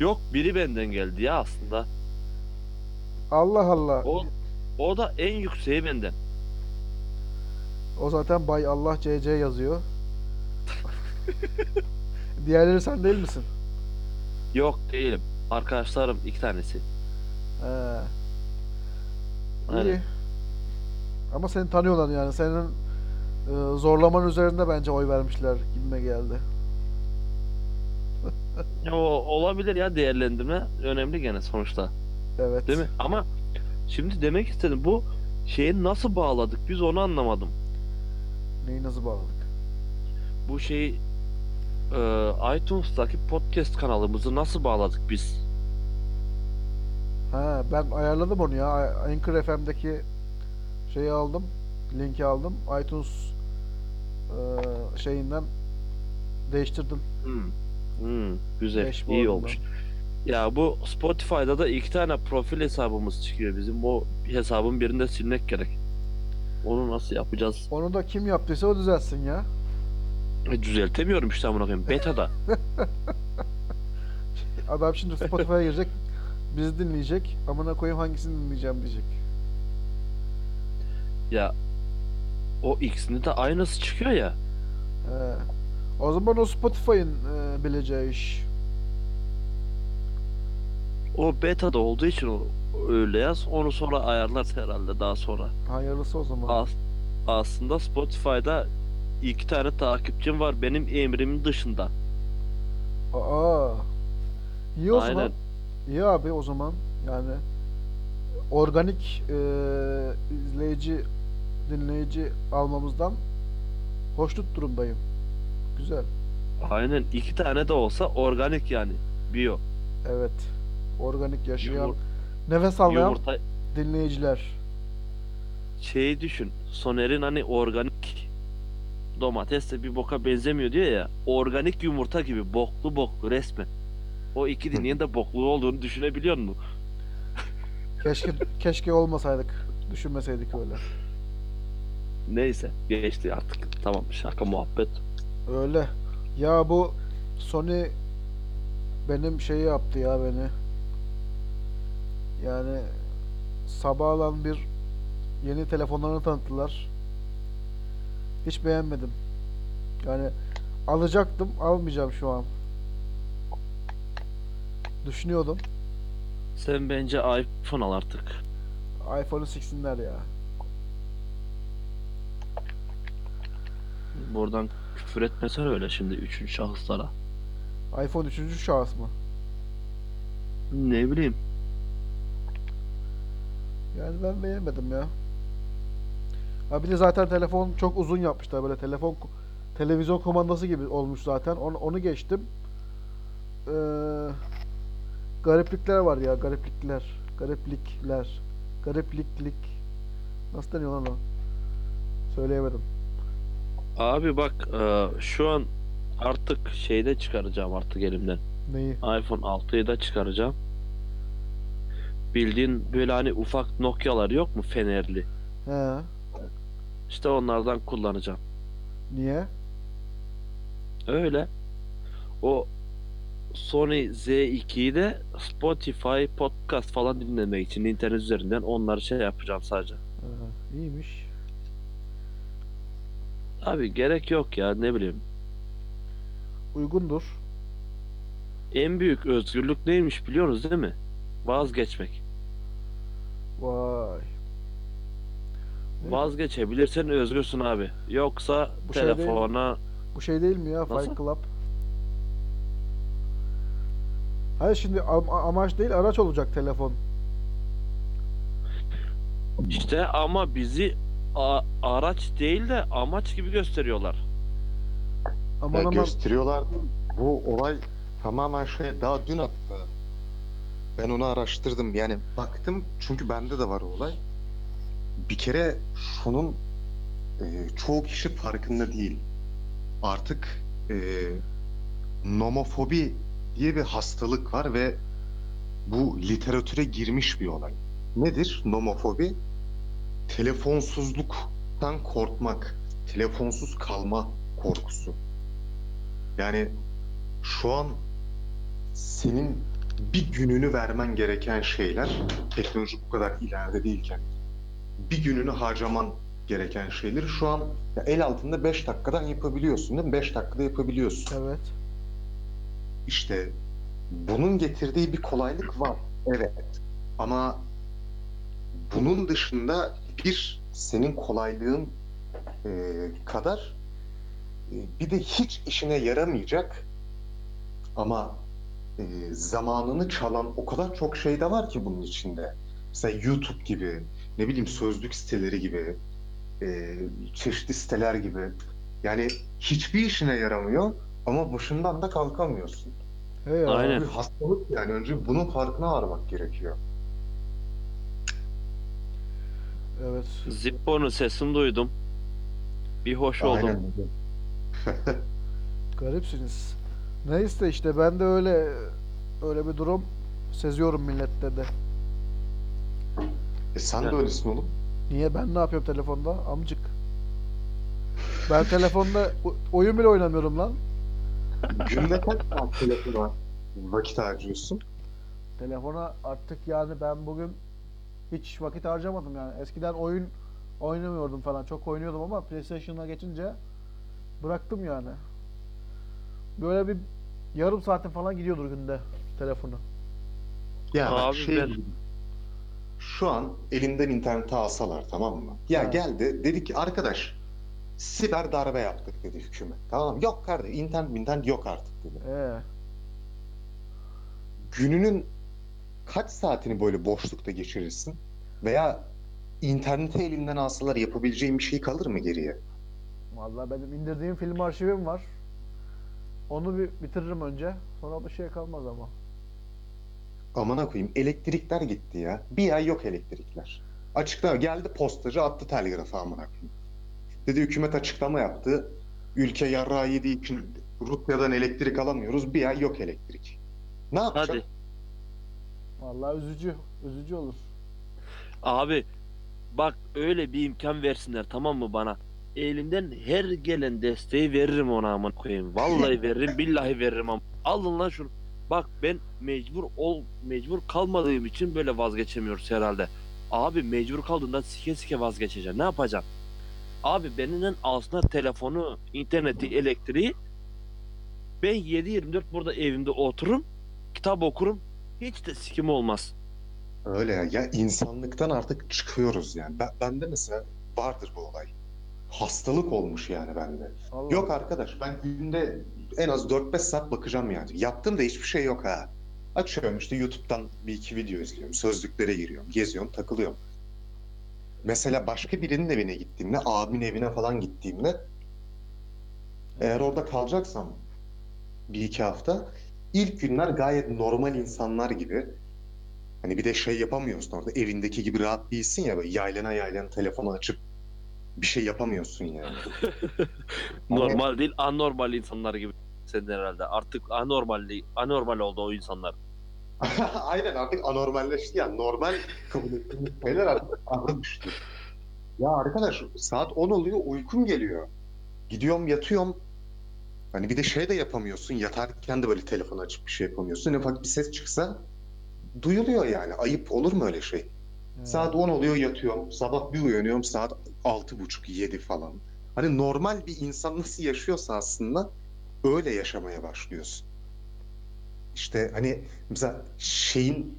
Yok biri benden geldi ya aslında. Allah Allah. O, O o da en yükseği benden. zaten Bay Allah CC yazıyor. Diğerleri sen değil misin? Yok değilim. Arkadaşlarım iki tanesi. Aynen. İyi. Ama seni tanıyorlar yani. Senin e, zorlaman üzerinde bence oy vermişler gibime geldi. O olabilir ya değerlendirme önemli gene sonuçta. Evet. Değil mi? Ama şimdi demek istedim bu şeyi nasıl bağladık biz onu anlamadım. Neyi nasıl bağladık? Bu şeyi e, iTunes'taki podcast kanalımızı nasıl bağladık biz? Ha ben ayarladım onu ya. Anchor FM'deki şeyi aldım. Linki aldım. iTunes e, şeyinden değiştirdim. Hmm. Hmm, güzel, Dashboard'undan. iyi olmuş. Ya bu Spotify'da da iki tane profil hesabımız çıkıyor bizim. O hesabın birinde silmek gerek. Onu nasıl yapacağız? Onu da kim yaptıysa o düzeltsin ya. E, düzeltemiyorum işte amına koyayım. Beta'da. Adam şimdi Spotify'a girecek. Bizi dinleyecek. Amına koyayım hangisini dinleyeceğim diyecek. ya o ikisinde de aynısı çıkıyor ya. He. O zaman o Spotify'ın e, bileceği iş. O beta'da olduğu için o öyle yaz. Onu sonra ayarlar herhalde daha sonra. Hayırlısı o zaman. As- aslında Spotify'da iki tane takipçim var benim emrimin dışında. Aa. İyi o zaman. Aynen. İyi abi o zaman. Yani organik e, izleyici, dinleyici almamızdan hoşnut durumdayım. Güzel. Aynen iki tane de olsa organik yani. Bio. Evet. Organik yaşayan, Yumur- nefes almayan yumurta dinleyiciler. şeyi düşün. Soner'in hani organik domates de bir boka benzemiyor diyor ya. Organik yumurta gibi boklu boklu resmen. O iki dinleyen de boklu olduğunu düşünebiliyor musun? Keşke keşke olmasaydık. Düşünmeseydik öyle. Neyse geçti artık. Tamam şaka muhabbet. Öyle. Ya bu Sony benim şeyi yaptı ya beni. Yani sabahlan bir yeni telefonlarını tanıttılar. Hiç beğenmedim. Yani alacaktım, almayacağım şu an. Düşünüyordum. Sen bence iPhone al artık. iPhone'u siksinler ya. Buradan küfür etmesen öyle şimdi üçüncü şahıslara. iPhone 3. şahıs mı? Ne bileyim. Yani ben beğenmedim ya. Ha bir de zaten telefon çok uzun yapmışlar böyle telefon televizyon kumandası gibi olmuş zaten. Onu, onu geçtim. Ee, gariplikler var ya gariplikler. Gariplikler. Garipliklik. Nasıl deniyor lan o? Söyleyemedim. Abi bak e, şu an artık şeyde çıkaracağım artık elimden. Neyi? iPhone 6'yı da çıkaracağım. Bildiğin böyle hani ufak Nokia'lar yok mu fenerli? He. İşte onlardan kullanacağım. Niye? Öyle. O Sony Z2'yi de Spotify podcast falan dinlemek için internet üzerinden onları şey yapacağım sadece. Ha, iyiymiş. Abi gerek yok ya ne bileyim. Uygundur. En büyük özgürlük neymiş biliyoruz değil mi? Vazgeçmek. Vay. Ne? Vazgeçebilirsen özgürsün abi. Yoksa Bu şey değil telefona Bu şey değil mi ya Nasıl? Fight Club? Hayır şimdi am- amaç değil araç olacak telefon. işte ama bizi a- araç değil de amaç gibi gösteriyorlar. Aman aman gösteriyorlar. Bu olay tamamen şey daha dün hatta Ben onu araştırdım. Yani baktım çünkü bende de var o olay. Bir kere şunun e, çoğu kişi farkında değil. Artık e, nomofobi diye bir hastalık var ve bu literatüre girmiş bir olay. Nedir nomofobi? Telefonsuzluktan korkmak, telefonsuz kalma korkusu. Yani şu an senin bir gününü vermen gereken şeyler teknoloji bu kadar ileride değilken bir gününü harcaman gereken şeyleri şu an ya el altında 5 dakikadan yapabiliyorsun değil mi? 5 dakikada yapabiliyorsun. Evet. İşte bunun getirdiği bir kolaylık var. Evet. Ama bunun dışında bir senin kolaylığın e, kadar e, bir de hiç işine yaramayacak ama e, zamanını çalan o kadar çok şey de var ki bunun içinde. Mesela YouTube gibi, ne bileyim sözlük siteleri gibi, e, çeşitli siteler gibi. Yani hiçbir işine yaramıyor ama başından da kalkamıyorsun. He ya. Aynen. Bir hastalık yani önce bunun farkına varmak gerekiyor. Evet. Zippo'nun sesini duydum. Bir hoş oldum. Aynen. Garipsiniz. Neyse işte ben de öyle öyle bir durum seziyorum millette de. E sen de öylesin oğlum. Niye ben ne yapıyorum telefonda? Amcık. Ben telefonda o- oyun bile oynamıyorum lan. Günde kaç saat telefona vakit harcıyorsun? Telefona artık yani ben bugün hiç vakit harcamadım yani. Eskiden oyun oynamıyordum falan. Çok oynuyordum ama PlayStation'a geçince bıraktım yani. Böyle bir yarım saatin falan gidiyordur günde telefonu. Ya bak Abi şey ben-. Şu an elinden interneti alsalar tamam mı? Ya Ha. geldi dedi ki arkadaş siber darbe yaptık dedi hükümet. Tamam mı? Yok kardeş internet internet yok artık dedi. Ee, Gününün kaç saatini böyle boşlukta geçirirsin? Veya interneti elinden alsalar yapabileceğin bir şey kalır mı geriye? vallahi benim indirdiğim film arşivim var. Onu bir bitiririm önce. Sonra bir şey kalmaz ama. Amına koyayım elektrikler gitti ya. Bir ay yok elektrikler. Açıklama geldi postacı attı telgrafı amına koyayım. Dedi hükümet açıklama yaptı. Ülke yarrağı yediği için Rusya'dan elektrik alamıyoruz. Bir ay yok elektrik. Ne yapacak? Hadi. Vallahi üzücü. Üzücü olur. Abi bak öyle bir imkan versinler tamam mı bana? Elimden her gelen desteği veririm ona aman koyayım. Vallahi veririm, billahi veririm ama. Alın lan şunu. Bak ben mecbur ol mecbur kalmadığım için böyle vazgeçemiyoruz herhalde. Abi mecbur kaldığında sike sike vazgeçeceğim. Ne yapacağım? Abi benimle alsınlar telefonu, interneti, elektriği. Ben 7-24 burada evimde otururum, kitap okurum. Hiç de sikim olmaz. Öyle ya. Ya insanlıktan artık çıkıyoruz yani. Ben, bende mesela vardır bu olay. Hastalık olmuş yani bende. Allah Yok arkadaş ben günde en az 4-5 saat bakacağım yani. Yaptığım da hiçbir şey yok ha. Açıyorum işte YouTube'dan bir iki video izliyorum. Sözlüklere giriyorum. Geziyorum, takılıyorum. Mesela başka birinin evine gittiğimde, abimin evine falan gittiğimde eğer orada kalacaksam bir iki hafta ilk günler gayet normal insanlar gibi hani bir de şey yapamıyorsun orada evindeki gibi rahat değilsin ya böyle yaylana yaylana telefonu açıp bir şey yapamıyorsun yani. Ama- Normal değil, anormal insanlar gibi sen herhalde. Artık anormal değil, anormal oldu o insanlar. Aynen artık anormalleşti yani. Normal kabul ettiğimiz şeyler artık ağır düştü. Ya arkadaş saat 10 oluyor uykum geliyor. Gidiyorum yatıyorum. Hani bir de şey de yapamıyorsun. Yatarken de böyle telefon açıp bir şey yapamıyorsun. En ufak bir ses çıksa duyuluyor yani. Ayıp olur mu öyle şey? Evet. Saat 10 oluyor yatıyorum. Sabah bir uyanıyorum saat 6.30-7 falan. Hani normal bir insan nasıl yaşıyorsa aslında öyle yaşamaya başlıyorsun. İşte hani mesela şeyin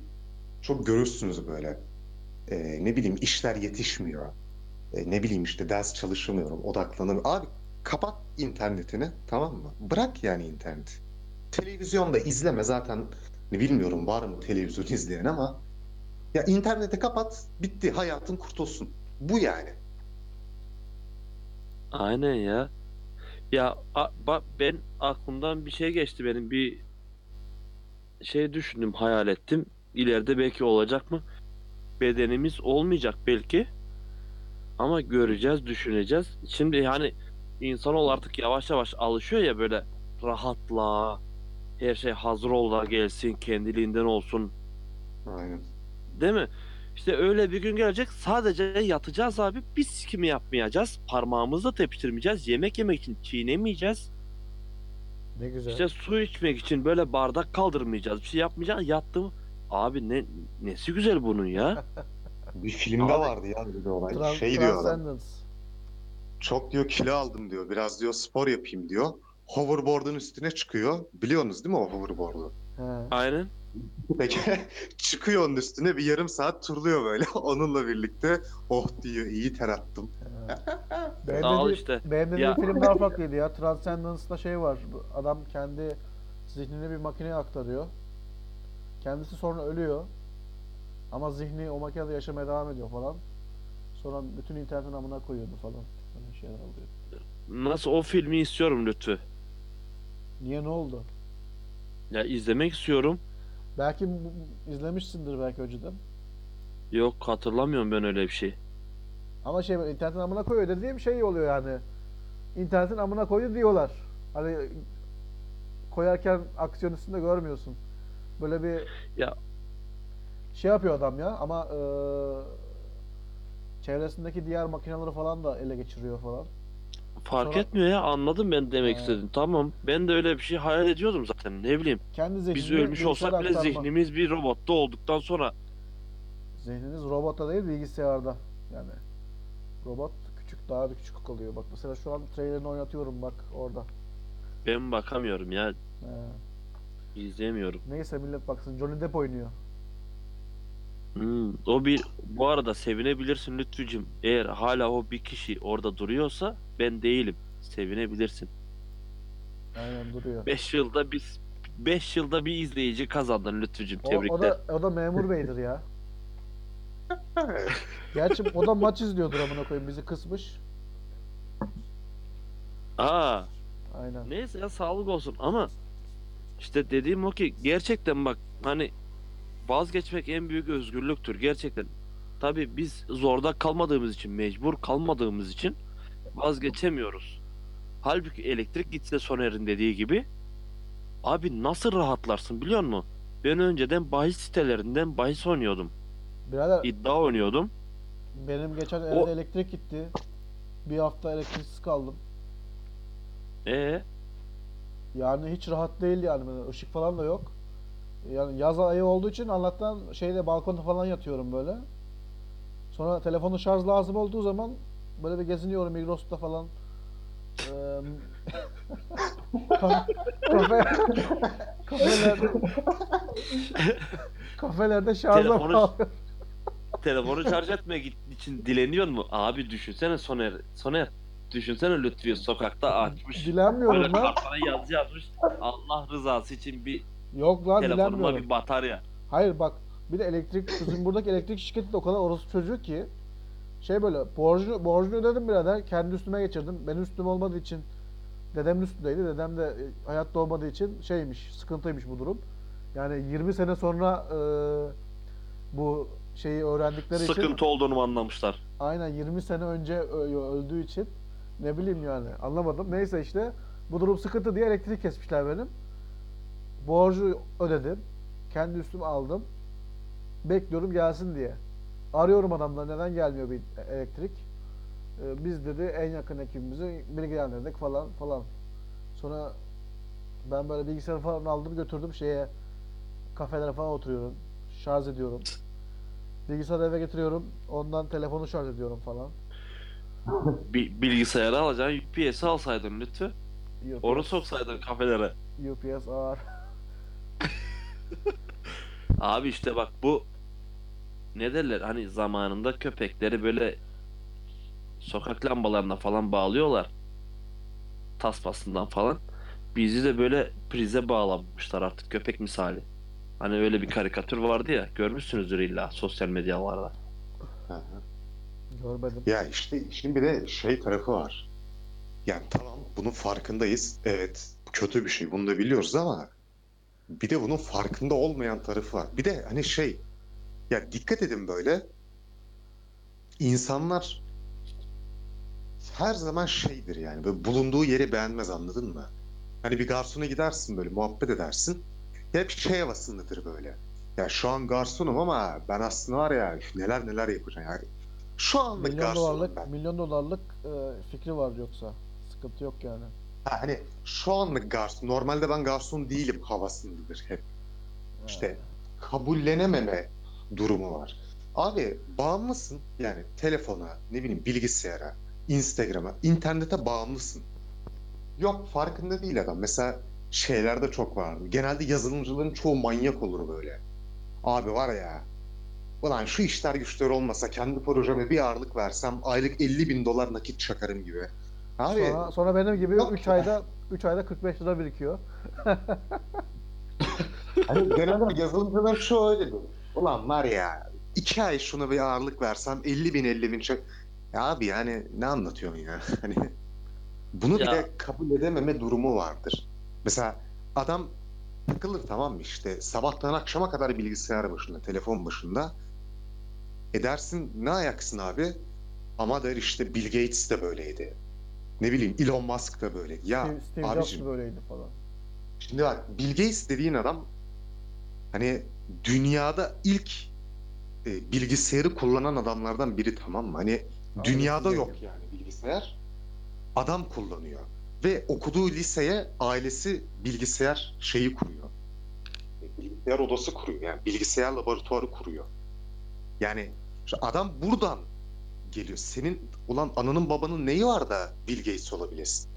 çok görürsünüz böyle e, ne bileyim işler yetişmiyor. E, ne bileyim işte ders çalışamıyorum, odaklanamıyorum. Abi kapat internetini tamam mı? Bırak yani interneti. Televizyonda izleme zaten ne bilmiyorum var mı televizyon izleyen ama ya interneti kapat, bitti. Hayatın kurtulsun. Bu yani. Aynen ya. Ya a- bak ben aklımdan bir şey geçti benim bir şey düşündüm, hayal ettim. ileride belki olacak mı? Bedenimiz olmayacak belki. Ama göreceğiz, düşüneceğiz. Şimdi hani insanoğlu artık yavaş yavaş alışıyor ya böyle rahatla, her şey hazır ol da gelsin, kendiliğinden olsun. Aynen. Değil mi? İşte öyle bir gün gelecek sadece yatacağız abi. Biz sikimi yapmayacağız. Parmağımızla tepiştirmeyeceğiz. Yemek yemek için çiğnemeyeceğiz. Ne güzel. İşte su içmek için böyle bardak kaldırmayacağız. Bir şey yapmayacağız. Yattım. Abi ne nesi güzel bunun ya? Bir filmde Abi- vardı ya bir olay. Tran- şey diyor adam. Transcendence. Çok diyor kilo aldım diyor. Biraz diyor spor yapayım diyor. Hoverboard'un üstüne çıkıyor. Biliyorsunuz değil mi o hoverboard'u? He. Aynen. Peki çıkıyor onun üstüne bir yarım saat turluyor böyle. Onunla birlikte oh diyor iyi ter attım. Benim Al işte. benim Ya- film daha farklıydı ya. Transcendence'da şey var. Adam kendi zihnini bir makineye aktarıyor. Kendisi sonra ölüyor. Ama zihni o makinede yaşamaya devam ediyor falan. Sonra bütün internetin amına koyuyordu falan. Şeyler oluyor. Nasıl o filmi istiyorum Lütfü. Niye ne oldu? Ya izlemek istiyorum. Belki bu- izlemişsindir belki önceden. Yok hatırlamıyorum ben öyle bir şey. Ama şey böyle internetin amına koyuyor dediğim şey oluyor yani. İnternetin amına koydu diyorlar. Hani koyarken aksiyon üstünde görmüyorsun. Böyle bir Ya- şey yapıyor adam ya ama eee, çevresindeki diğer makineleri falan da ele geçiriyor falan. Fark Sonra- etmiyor ya anladım ben demek He. istedim. Tamam ben de öyle bir şey hayal ediyordum zaten ne bileyim. Kendi zihnini Biz ölmüş bilgisayara olsak bile aktarma. zihnimiz bir robotta olduktan sonra Zihniniz robotta değil bilgisayarda. Yani robot küçük daha da küçük kalıyor. Bak mesela şu an trailerini oynatıyorum bak orada. ben bakamıyorum ya He. izleyemiyorum. Neyse millet baksın Johnny Depp oynuyor. Hmm, o bir bu arada sevinebilirsin Lütfücüm. Eğer hala o bir kişi orada duruyorsa ben değilim. Sevinebilirsin. Aynen duruyor. 5 yılda biz 5 yılda bir izleyici kazandın Lütfücüm. O, o Tebrikler. da o da memur beydir ya. Gerçi o da maç izliyordur amına koyayım bizi kısmış. Aa, Aynen. neyse ya sağlık olsun ama işte dediğim o ki gerçekten bak hani vazgeçmek en büyük özgürlüktür gerçekten. Tabii biz zorda kalmadığımız için, mecbur kalmadığımız için vazgeçemiyoruz. Halbuki elektrik gitse Soner'in dediği gibi abi nasıl rahatlarsın biliyor musun? Ben önceden bahis sitelerinden bahis oynuyordum. Birader iddia oynuyordum. benim geçen O- evde elektrik gitti. Bir hafta elektriksiz kaldım. E Yani hiç rahat değil yani. Işık falan da yok. Yani yaz ayı olduğu için Allah'tan şeyde balkonda falan yatıyorum böyle. Sonra telefonun şarj lazım olduğu zaman böyle bir geziniyorum Migros'ta falan. Eee kafe, kafe, kafelerde kafelerde şarjla Telefonu- şarj etmek için dileniyor mu? Abi düşünsene Soner. Soner düşünsene Lütfiye sokakta açmış. Dilenmiyorum Böyle lan. kartona yazı yazmış. Allah rızası için bir Yok lan telefonuma bir batarya. Hayır bak bir de elektrik bizim buradaki elektrik şirketi de o kadar orası çocuğu ki şey böyle borcunu borcunu ödedim birader kendi üstüme geçirdim. Benim üstüm olmadığı için dedemin üstündeydi. Dedem de e, hayatta olmadığı için şeymiş sıkıntıymış bu durum. Yani 20 sene sonra e, bu şeyi öğrendikleri için Sıkıntı olduğunu mu anlamışlar? aynen 20 sene önce ö- öldüğü için ne bileyim yani anlamadım. Neyse işte bu durum sıkıntı diye elektrik kesmişler benim. Borcu ödedim. Kendi üstüme aldım. Bekliyorum gelsin diye. Arıyorum adamlar neden gelmiyor bir elektrik. Ee, biz dedi en yakın ekibimizi bilgilendirdik falan falan. Sonra ben böyle bilgisayarı falan aldım götürdüm şeye kafelere falan oturuyorum. Şarj ediyorum. Bilgisayarı eve getiriyorum. Ondan telefonu şarj ediyorum falan. Bir bilgisayarı alacaksın UPS'i alsaydın Lütfü. UPS, Onu soksaydın kafelere. UPS ağır. Abi işte bak bu ne derler hani zamanında köpekleri böyle sokak lambalarına falan bağlıyorlar. Tasmasından falan. Bizi de böyle prize bağlamışlar artık köpek misali. Hani öyle bir karikatür vardı ya görmüşsünüzdür illa sosyal medyalarda. Hı hı. Görmedim. Ya işte işin bir de şey tarafı var. Yani tamam bunun farkındayız. Evet kötü bir şey bunu da biliyoruz ama bir de bunun farkında olmayan tarafı var. Bir de hani şey ya dikkat edin böyle insanlar her zaman şeydir yani böyle bulunduğu yeri beğenmez anladın mı? Hani bir garsona gidersin böyle muhabbet edersin. Hep şey havasındadır böyle. Ya şu an garsonum ama ben aslında var ya neler neler yapacağım yani. Şu anlık Milyon garsonum dolarlık ben. milyon dolarlık e, fikri var yoksa. Sıkıntı yok yani. Ha, hani şu anlık garson. Normalde ben garson değilim havasındadır hep. İşte kabullenememe durumu var. Abi bağımlısın yani telefona, ne bileyim bilgisayara, Instagram'a, internete bağımlısın. Yok farkında değil adam. Mesela şeylerde çok vardı. Genelde yazılımcıların çoğu manyak olur böyle. Abi var ya, ulan şu işler güçler olmasa kendi projeme bir ağırlık versem aylık 50 bin dolar nakit çakarım gibi. Abi Sonra, sonra benim gibi Yok 3 ya. ayda 3 ayda 45 lira birikiyor. Hani genelde yazılımcıların çoğu öyledir. Ulan var ya iki ay şuna bir ağırlık versem 50 bin 50 bin çek. Ya abi yani ne anlatıyorsun ya? Hani bunu Ya. bile kabul edememe durumu vardır. Mesela adam takılır tamam mı işte sabahtan akşama kadar bilgisayar başında, telefon başında. Edersin ne ayaksın abi? Ama der işte Bill Gates de böyleydi. Ne bileyim Elon Musk da böyle. Ya Steve, Steve Jobs abicim böyleydi falan. Şimdi bak Bill Gates dediğin adam hani dünyada ilk e, bilgisayarı kullanan adamlardan biri tamam mı? Hani Aynen, dünyada yok yani bilgisayar. Adam kullanıyor. Ve okuduğu liseye ailesi bilgisayar şeyi kuruyor. E, Bilgisayar odası kuruyor. Yani bilgisayar laboratuvarı kuruyor. Yani adam buradan geliyor. Senin ulan ananın babanın neyi var da Bill Gates olabilirsin?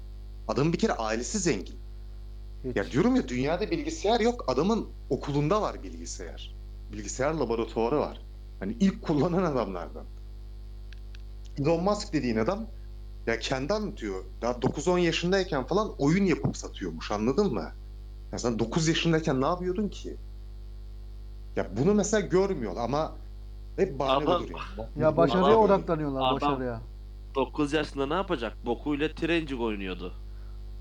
Adamın bir kere ailesi zengin. Hiç. Ya diyorum ya dünyada bilgisayar yok. Adamın okulunda var bilgisayar. Bilgisayar laboratuvarı var. Hani ilk kullanan adamlardan. Elon Musk dediğin adam ya kendi anlatıyor. Daha 9-10 yaşındayken falan oyun yapıp satıyormuş anladın mı? Ya sen 9 yaşındayken ne yapıyordun ki? Ya bunu mesela görmüyor ama hep bahane Adam- duruyor. Ya başarıya Adam- odaklanıyorlar adam- başarıya. 9 yaşında ne yapacak? Bokuyla trencik oynuyordu.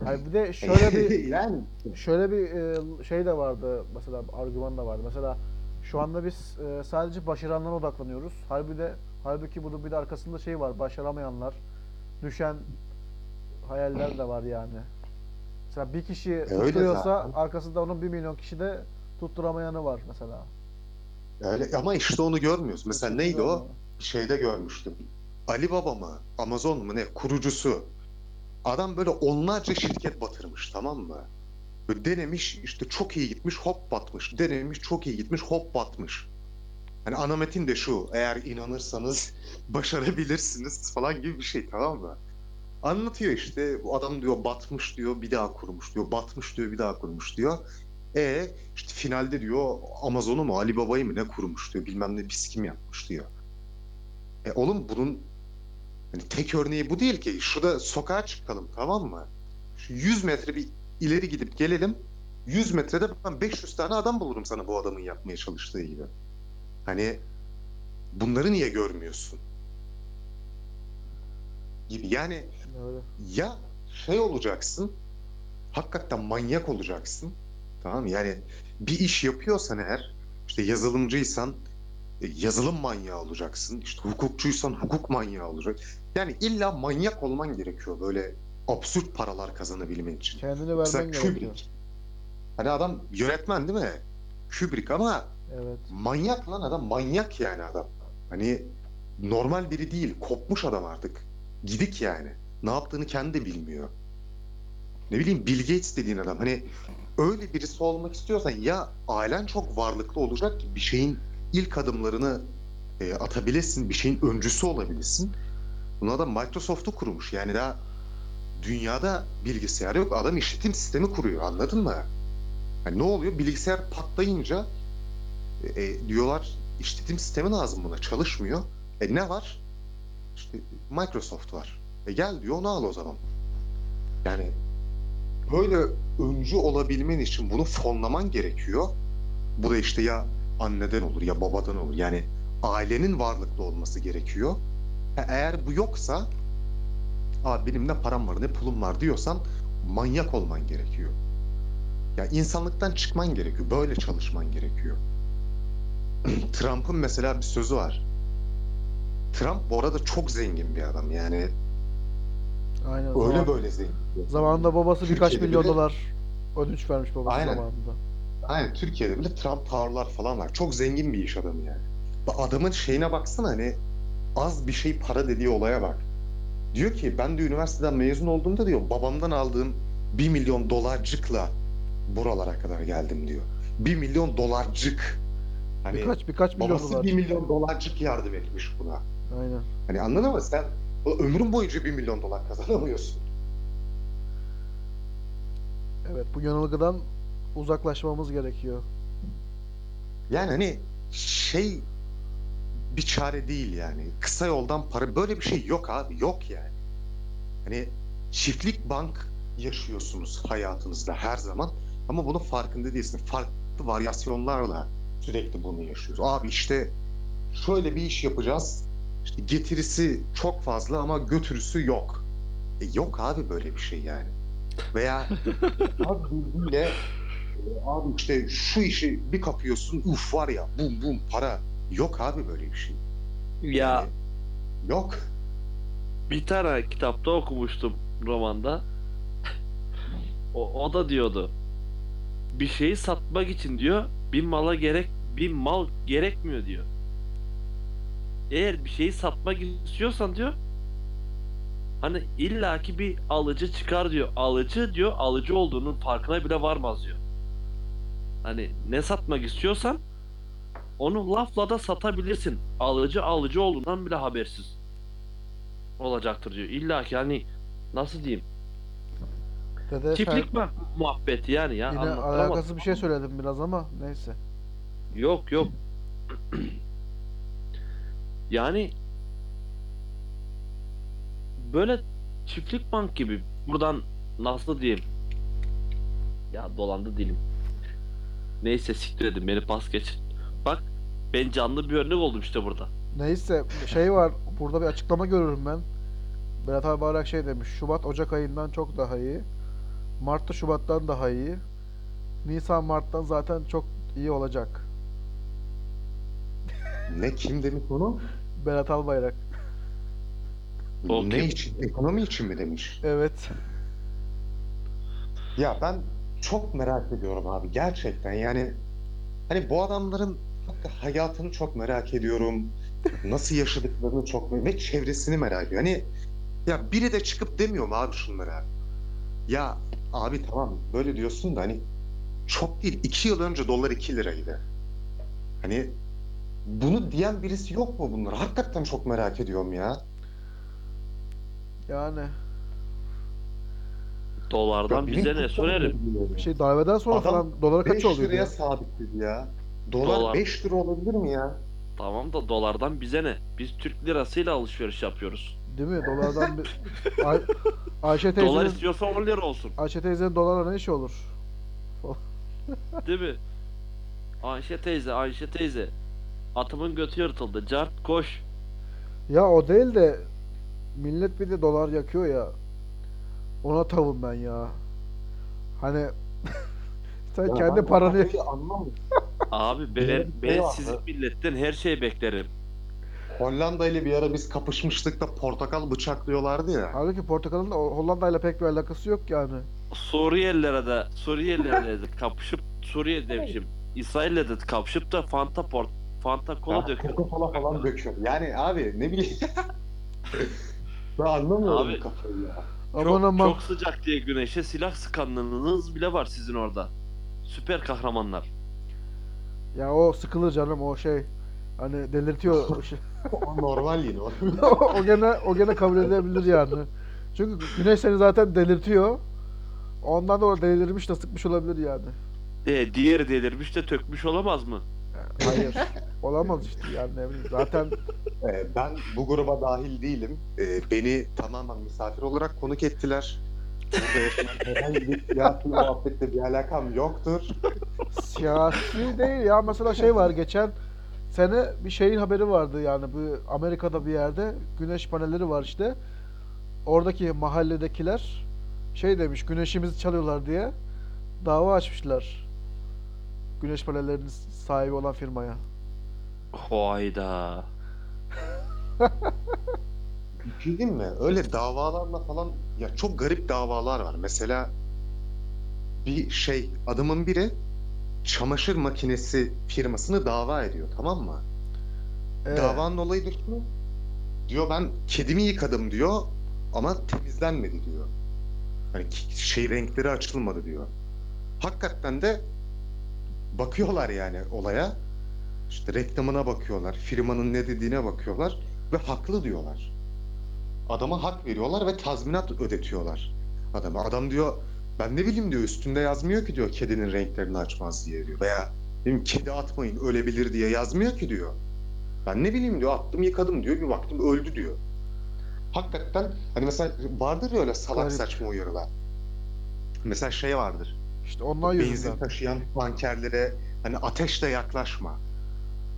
Hayır bir de şöyle bir yani şöyle bir e, şey de vardı mesela argüman da vardı. Mesela şu anda biz e, sadece başaranlara odaklanıyoruz. Halbuki de halbuki bunun bir de arkasında şey var. Başaramayanlar, düşen hayaller de var yani. Mesela bir kişi öyle tutturuyorsa zaten. arkasında onun bir milyon kişi de tutturamayanı var mesela. Öyle ama işte onu görmüyoruz. Mesela neydi o? şeyde görmüştüm. Ali Baba mı? Amazon mu ne? Kurucusu. Adam böyle onlarca şirket batırmış tamam mı? Böyle denemiş işte çok iyi gitmiş hop batmış. Denemiş çok iyi gitmiş hop batmış. Hani ana metin de şu. Eğer inanırsanız başarabilirsiniz falan gibi bir şey tamam mı? Anlatıyor işte bu adam diyor batmış diyor bir daha kurmuş diyor. Batmış diyor bir daha kurmuş diyor. E işte finalde diyor Amazon'u mu Ali Baba'yı mı ne kurmuş diyor. Bilmem ne biz kim yapmış diyor. E oğlum bunun hani tek örneği bu değil ki. Şurada sokağa çıkalım tamam mı? Şu 100 metre bir ileri gidip gelelim. 100 metrede ben 500 tane adam bulurum sana bu adamın yapmaya çalıştığı gibi. Hani bunları niye görmüyorsun? Gibi. Yani Öyle. ya şey olacaksın, hakikaten manyak olacaksın. Tamam mı? Yani bir iş yapıyorsan eğer, işte yazılımcıysan e, yazılım manyağı olacaksın. İşte hukukçuysan hukuk manyağı olacak. Yani illa manyak olman gerekiyor böyle absürt paralar kazanabilmen için. Kendini Mesela vermen gerekiyor. Kubrick. Hani adam yönetmen değil mi? Kubrick ama Evet. manyak lan adam manyak yani adam. Hani normal biri değil kopmuş adam artık. Gidik yani. Ne yaptığını kendi de bilmiyor. Ne bileyim Bill Gates dediğin adam hani öyle birisi olmak istiyorsan ya ailen çok varlıklı olacak ki bir şeyin ilk adımlarını e, atabilesin, bir şeyin öncüsü olabilirsin. Buna da Microsoft'u kurmuş. Yani daha dünyada bilgisayar yok. Adam işletim sistemi kuruyor. Anladın mı? Hani ne oluyor? Bilgisayar patlayınca e, diyorlar işletim sistemi lazım buna. Çalışmıyor. E ne var? İşte Microsoft var. E gel diyor onu al o zaman. Yani böyle öncü olabilmen için bunu fonlaman gerekiyor. Bu da işte ya anneden olur ya babadan olur. Yani ailenin varlıklı olması gerekiyor. Ha, eğer bu yoksa abi benim ne param var ne pulum var diyorsan manyak olman gerekiyor. Ya insanlıktan çıkman gerekiyor. Böyle çalışman gerekiyor. Trump'ın mesela bir sözü var. Trump bu arada çok zengin bir adam. Yani Aynen. öyle zaman- böyle zengin. Zamanında babası birkaç Türkiye'de milyon bile- dolar ödünç vermiş babası Aynen. zamanında. Aynen Türkiye'de bile Trump Tower'lar falan var. Çok zengin bir iş adamı yani. Adamın şeyine baksana hani az bir şey para dediği olaya bak. Diyor ki ben de üniversiteden mezun olduğumda diyor babamdan aldığım 1 milyon dolarcıkla buralara kadar geldim diyor. 1 milyon dolarcık. Hani Birkaç birkaç milyon babası dolar. 1 milyon dolarcık yardım etmiş buna. Aynen. Hani anladın mı sen ömrün boyunca 1 milyon dolar kazanamıyorsun. Evet bu yanılgıdan uzaklaşmamız gerekiyor. Yani hani şey bir çare değil yani. Kısa yoldan para böyle bir şey yok abi. Yok yani. Hani çiftlik bank yaşıyorsunuz hayatınızda her zaman ama bunun farkında değilsin. Farklı varyasyonlarla sürekli bunu yaşıyoruz. Abi işte şöyle bir iş yapacağız. İşte getirisi çok fazla ama götürüsü yok. E yok abi böyle bir şey yani. Veya abi bilgiyle abi işte şu işi bir kapıyorsun uf var ya bum bum para. Yok abi böyle bir şey. Ya Yani yok. bir tane kitapta okumuştum romanda. O, o da diyordu. Bir şeyi satmak için diyor bir mala gerek bir mal gerekmiyor diyor. Eğer bir şeyi satmak istiyorsan diyor hani illaki bir alıcı çıkar diyor. Alıcı diyor alıcı olduğunun farkına bile varmaz diyor. Hani ne satmak istiyorsan onu lafla da satabilirsin. Alıcı alıcı olduğundan bile habersiz olacaktır diyor. İlla ki hani nasıl diyeyim? Dede Çiftlik mi muhabbeti yani ya. yine alakası bir şey söyledim biraz ama neyse. Yok yok. yani böyle çiftlik bank gibi buradan nasıl diyeyim? Ya dolandı dilim. Neyse siktir edin beni pas geçin. Bak ben canlı bir örnek oldum işte burada. Neyse şey var burada bir açıklama görürüm ben. Berat abi Bayrak şey demiş. Şubat Ocak ayından çok daha iyi. Mart'ta Şubat'tan daha iyi. Nisan Mart'tan zaten çok iyi olacak. Ne kim demiş onu? Berat Albayrak. O Ne kim? için? Ekonomi için mi demiş? Evet. Ya ben çok merak ediyorum abi gerçekten yani hani bu adamların hayatını çok merak ediyorum. Nasıl yaşadıklarını çok ve çevresini merak ediyorum. Hani ya biri de çıkıp demiyor mu abi şunlara? Ya abi tamam böyle diyorsun da hani çok değil. iki yıl önce dolar 2 liraydı. Hani bunu diyen birisi yok mu bunlar? Hakikaten çok merak ediyorum ya. Yani Dolardan Ya bize ne sorarım. şey darbeden sonra Adam falan dolara kaç 5 oluyor? liraya ya? sabitledi ya. Dolar, Dolar. 5 lira olabilir mi ya? Tamam da dolardan bize ne? Biz Türk lirasıyla alışveriş yapıyoruz. Değil mi? Dolardan bir... Ay... Ayşe Dolar teyzenin... istiyorsa 10 lira olsun. Ayşe teyzenin dolarla ne işi olur? Değil mi? Ayşe teyze, Ayşe teyze. Atımın götü yırtıldı. Cart koş. Ya o değil de millet bir de dolar yakıyor ya. Ona tavım ben ya. Hani sen Ya kendi ben paranı kafayı anlamıyorum. Abi ben, ben var. sizin milletten her şey beklerim. Hollanda ile bir ara biz kapışmıştık da portakal bıçaklıyorlardı ya. Halbuki Portakal'ın da Hollanda ile pek bir alakası yok yani. Suriyelilere de Suriyelilere de kapışıp Suriye demişim. İsrail'le de kapışıp da Fanta port Fanta kola Ya, döküyor. Coca-Cola falan döküyor. Yani abi ne bileyim. ben anlamıyorum Abi, bu kafayı ya. Aman Çok, aman. çok sıcak diye güneşe silah sıkanlığınız bile var sizin orada. Süper kahramanlar. Ya o sıkılır canım o şey. Hani delirtiyor. o şey. O normal yine. o. o gene o gene kabul edilebilir yani. Çünkü güneş seni zaten delirtiyor. Ondan da o delirmiş de sıkmış olabilir yani. E, diğeri delirmiş de tökmüş olamaz mı? Hayır. Olamaz işte yani ne bileyim. Zaten Ee, ben bu gruba dahil değilim. Ee, beni tamamen misafir olarak konuk ettiler. Burada yaşanan herhangi bir siyasi muhabbetle bir alakam yoktur. siyasi değil ya. Mesela şey var geçen sene bir şeyin haberi vardı yani bu Amerika'da bir yerde güneş panelleri var işte. Oradaki mahalledekiler şey demiş güneşimizi çalıyorlar diye. Dava açmışlar. Güneş panellerinin sahibi olan firmaya. Hayda. Bir şey mi? Öyle davalarla falan ya çok garip davalar var. Mesela bir şey adamın biri çamaşır makinesi firmasını dava ediyor tamam mı? Ee, Davanın olayıdır şu. Diyor ben kedimi yıkadım diyor ama temizlenmedi diyor. Hani şey renkleri açılmadı diyor. Hakikaten de bakıyorlar yani olaya. İşte reklamına bakıyorlar, firmanın ne dediğine bakıyorlar ve haklı diyorlar. Adama hak veriyorlar ve tazminat ödetiyorlar adama. Adam diyor ben ne bileyim diyor üstünde yazmıyor ki diyor kedinin renklerini açmaz diye diyor. Veya benim kedi atmayın ölebilir diye yazmıyor ki diyor. Ben ne bileyim diyor attım yıkadım diyor bir baktım öldü diyor. Hakikaten hani mesela vardır ya öyle salak Garip. saçma uyarılar. Mesela şey vardır. İşte onlar Benzin yüzünden. taşıyan tankerlere hani ateşle yaklaşma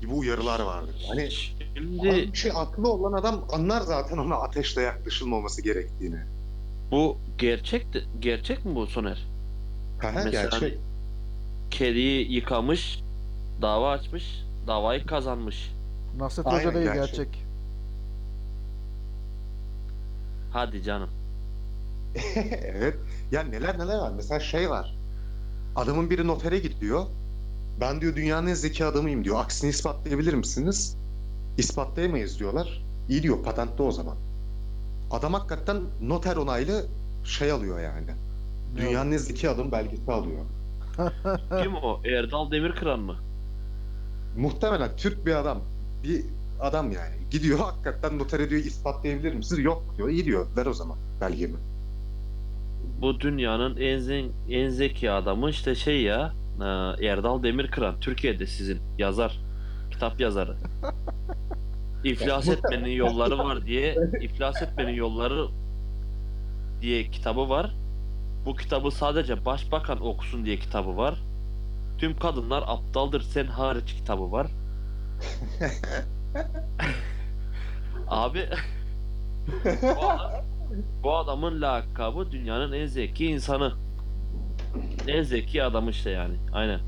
gibi uyarılar vardır. Hani Şimdi bir şey aklı olan adam anlar zaten ona ateşle yaklaşılmaması gerektiğini. bu gerçek gerçek mi bu Soner? Ha, ha, Mesela gerçek. kediyi yıkamış, dava açmış, davayı kazanmış. Nasret Aynen, Hoca değil gerçek. gerçek. Hadi canım. evet. Ya neler neler var. Mesela şey var. Adamın biri notere gidiyor. Ben diyor dünyanın en zeki adamıyım diyor. Aksini ispatlayabilir misiniz? İspatlayamayız diyorlar. İyi diyor patentli o zaman. Adam hakikaten noter onaylı şey alıyor yani. Dünyanın en zeki adam belgesi alıyor. Kim o? Erdal Demirkıran mı? Muhtemelen Türk bir adam. Bir adam yani. Gidiyor hakikaten notere diyor ispatlayabilir misiniz? Yok diyor. İyi diyor. Ver o zaman belgemi. Bu dünyanın en zen, en zeki adamı işte şey ya e, Erdal Demirkıran Türkiye'de sizin yazar kitap yazarı. İflas etmenin yolları var diye iflas etmenin yolları diye kitabı var. Bu kitabı sadece başbakan okusun diye kitabı var. Tüm kadınlar aptaldır sen hariç kitabı var. Abi bu, adam, bu adamın lakabı dünyanın en zeki insanı. En zeki adamı işte yani. Aynen.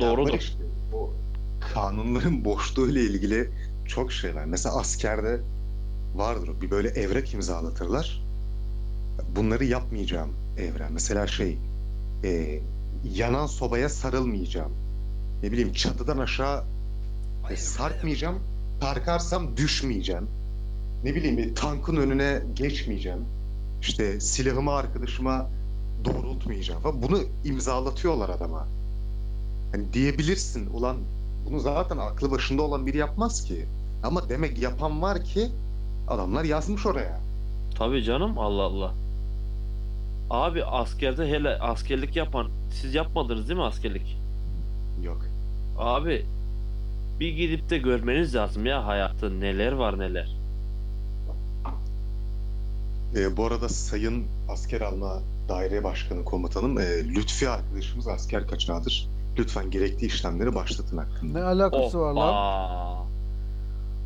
Doğrudur. işte, o kanunların boşluğuyla ilgili çok şey var. Mesela askerde vardır. Bir böyle evrek imzalatırlar. Bunları yapmayacağım evren. Mesela şey e, yanan sobaya sarılmayacağım. Ne bileyim çatıdan aşağı e, sarkmayacağım. Sarkarsam düşmeyeceğim. Ne bileyim bir tankın önüne geçmeyeceğim. İşte silahımı arkadaşıma doğrultmayacağım falan. Bunu imzalatıyorlar adama. Hani diyebilirsin ulan bunu zaten aklı başında olan biri yapmaz ki. Ama demek yapan var ki adamlar yazmış oraya. Tabii canım Allah Allah. Abi askerde hele askerlik yapan siz yapmadınız değil mi askerlik? Yok. Abi bir gidip de görmeniz lazım ya hayatta neler var neler. Ee, bu arada Sayın Asker Alma Daire Başkanı Komutanım e, Lütfi arkadaşımız asker kaçağıdır. Lütfen gerekli işlemleri başlatın hakkında. Ne alakası var lan? Hoppa.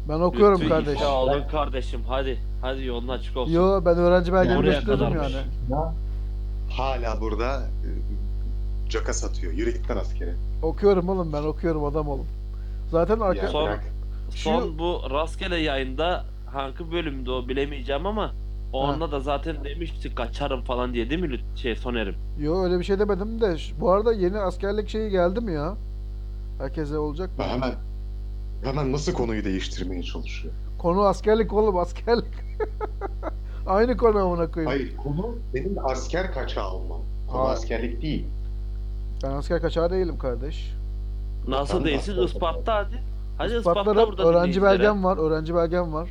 Ben okuyorum Lütfü kardeş. ifa alın kardeşim hadi. Hadi yolun açık olsun. Yo ben öğrenci belgemi Oraya gösteriyorum kadarmış. yani. Hala burada e, caka satıyor. Yürü git lan askere. Okuyorum oğlum ben okuyorum adam olun. Zaten arka... Ya Son- bırak. Son bu rastgele yayında hangi bölümde o bilemeyeceğim ama o Ha. anda da zaten demişti kaçarım falan diye değil mi Lüt- şey Soner'im? Yo öyle bir şey demedim de. ş- Bu arada yeni askerlik şeyi geldi mi ya? Herkese olacak mı? Hemen hemen nasıl konuyu değiştirmeye çalışıyor. Konu askerlik oğlum askerlik. Aynı konu amına koyayım. Hayır konu benim asker kaçağı olmam. Konu Ha. askerlik değil. Ben asker kaçağı değilim kardeş. Nasıl değilsin ispatla hadi. Hadi ispatla Ispatlarım, burada öğrenci dinleyicilere. belgem var, öğrenci belgem var.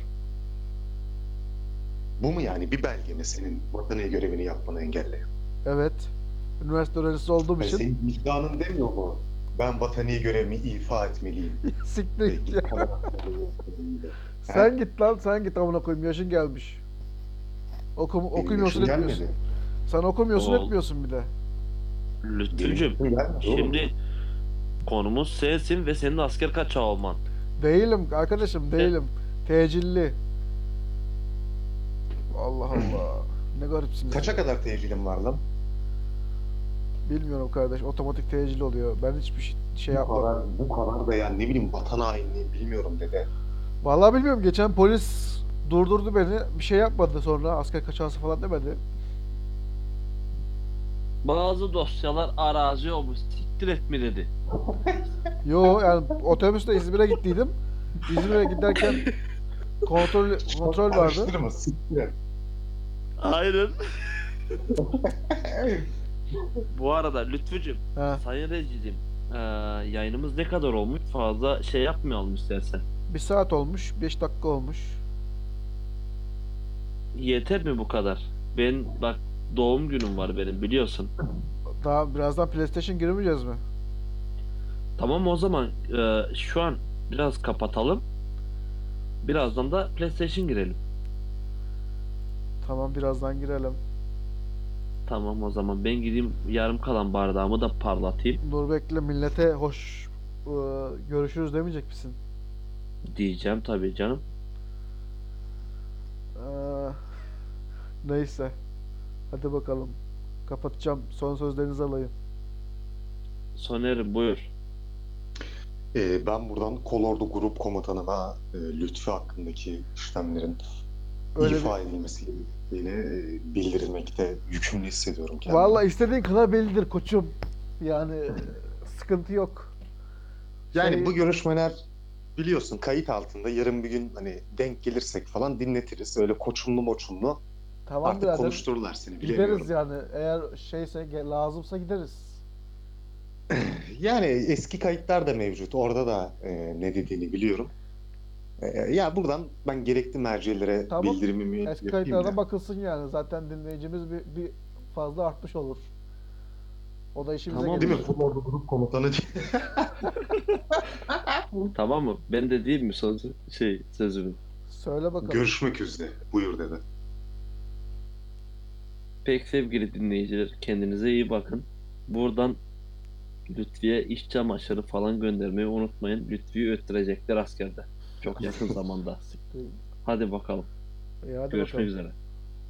Bu mu yani bir belge mi senin vatani görevini yapmanı engelleyen? Evet. Üniversite öğrencisi olduğum Yani için senin vicdanın demiyor mu? Ben vatani görevimi ifa etmeliyim. siktir git ya. Sen git lan, sen git amına koyayım. Yaşın gelmiş. Okum, Benim okumuyorsun etmiyorsun. gelmedi. Sen okumuyorsun Oğlum. etmiyorsun bir de. Lütfücüm şimdi konumuz sensin ve senin asker kaçağı olman. Değilim arkadaşım, değilim. Tecilli. Allah Allah. Ne garipsiniz. Kaça kadar tecilim var lan? Bilmiyorum kardeş. Otomatik tecil oluyor. Ben hiçbir şey, şey bu yapmadım. kadar, bu kadar da yani ne bileyim vatan hainliği bilmiyorum dede. Vallahi bilmiyorum. Geçen polis durdurdu beni. Bir şey yapmadı sonra. Asker kaçağısı falan demedi. Bazı dosyalar arazi olmuş. Siktir et mi dedi. Yo yani otobüsle İzmir'e gittiydim. İzmir'e giderken kontrol kontrol vardı. Siktir et. Aynen. Bu arada Lütfücüm. Sayın Rejidim, eee, yayınımız ne kadar olmuş? Fazla şey yapmayalım istersen. Bir saat olmuş. 5 dakika olmuş. Yeter mi bu kadar? Ben bak doğum günüm var benim biliyorsun. Daha birazdan PlayStation girmeyeceğiz mi? Tamam o zaman eee, şu an biraz kapatalım. Birazdan da PlayStation girelim. Tamam birazdan girelim. Tamam o zaman ben gideyim yarım kalan bardağımı da parlatayım Dur bekle millete hoş e, görüşürüz demeyecek misin? diyeceğim tabii canım. Ee, neyse. Hadi bakalım. Kapatacağım. Son sözlerinizi alayım. Soner'im buyur. Ee, ben buradan Kolordu Grup Komutanı'na e, Lütfü hakkındaki işlemlerin Öyle bir- ifa edilmesi gerektiğini e, bildirmekte yükümlü hissediyorum kendimi. Vallahi istediğin kadar bellidir koçum. Yani sıkıntı yok. Yani Şey- bu görüşmeler biliyorsun kayıt altında yarın bir gün hani denk gelirsek falan dinletiriz. Öyle koçumlu moçumlu Tamam artık birader. konuştururlar seni bilemiyorum. Gideriz yani. Eğer şeyse lazımsa gideriz. Yani eski kayıtlar da mevcut. Orada da e, ne dediğini biliyorum. E, ya buradan ben gerekli mercilere Tamam. bildirimimi Eski kayıtlara bakılsın yani. Zaten dinleyicimiz bir, bir fazla artmış olur. O da işimize Tamam. gelir. Değil mi? Kolordu Grup Komutanı Tamam mı? Ben de değil mi son şey sözümü? Söyle bakalım. Görüşmek üzere. Buyur dedi. Pek sevgili dinleyiciler kendinize iyi bakın. Buradan Lütfiye iş çamaşırı falan göndermeyi unutmayın. Lütfi'yi öttürecekler askerde. Çok yakın zamanda. Hadi bakalım. İyi, hadi Görüşmek bakalım. üzere.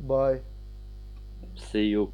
Bye. See you.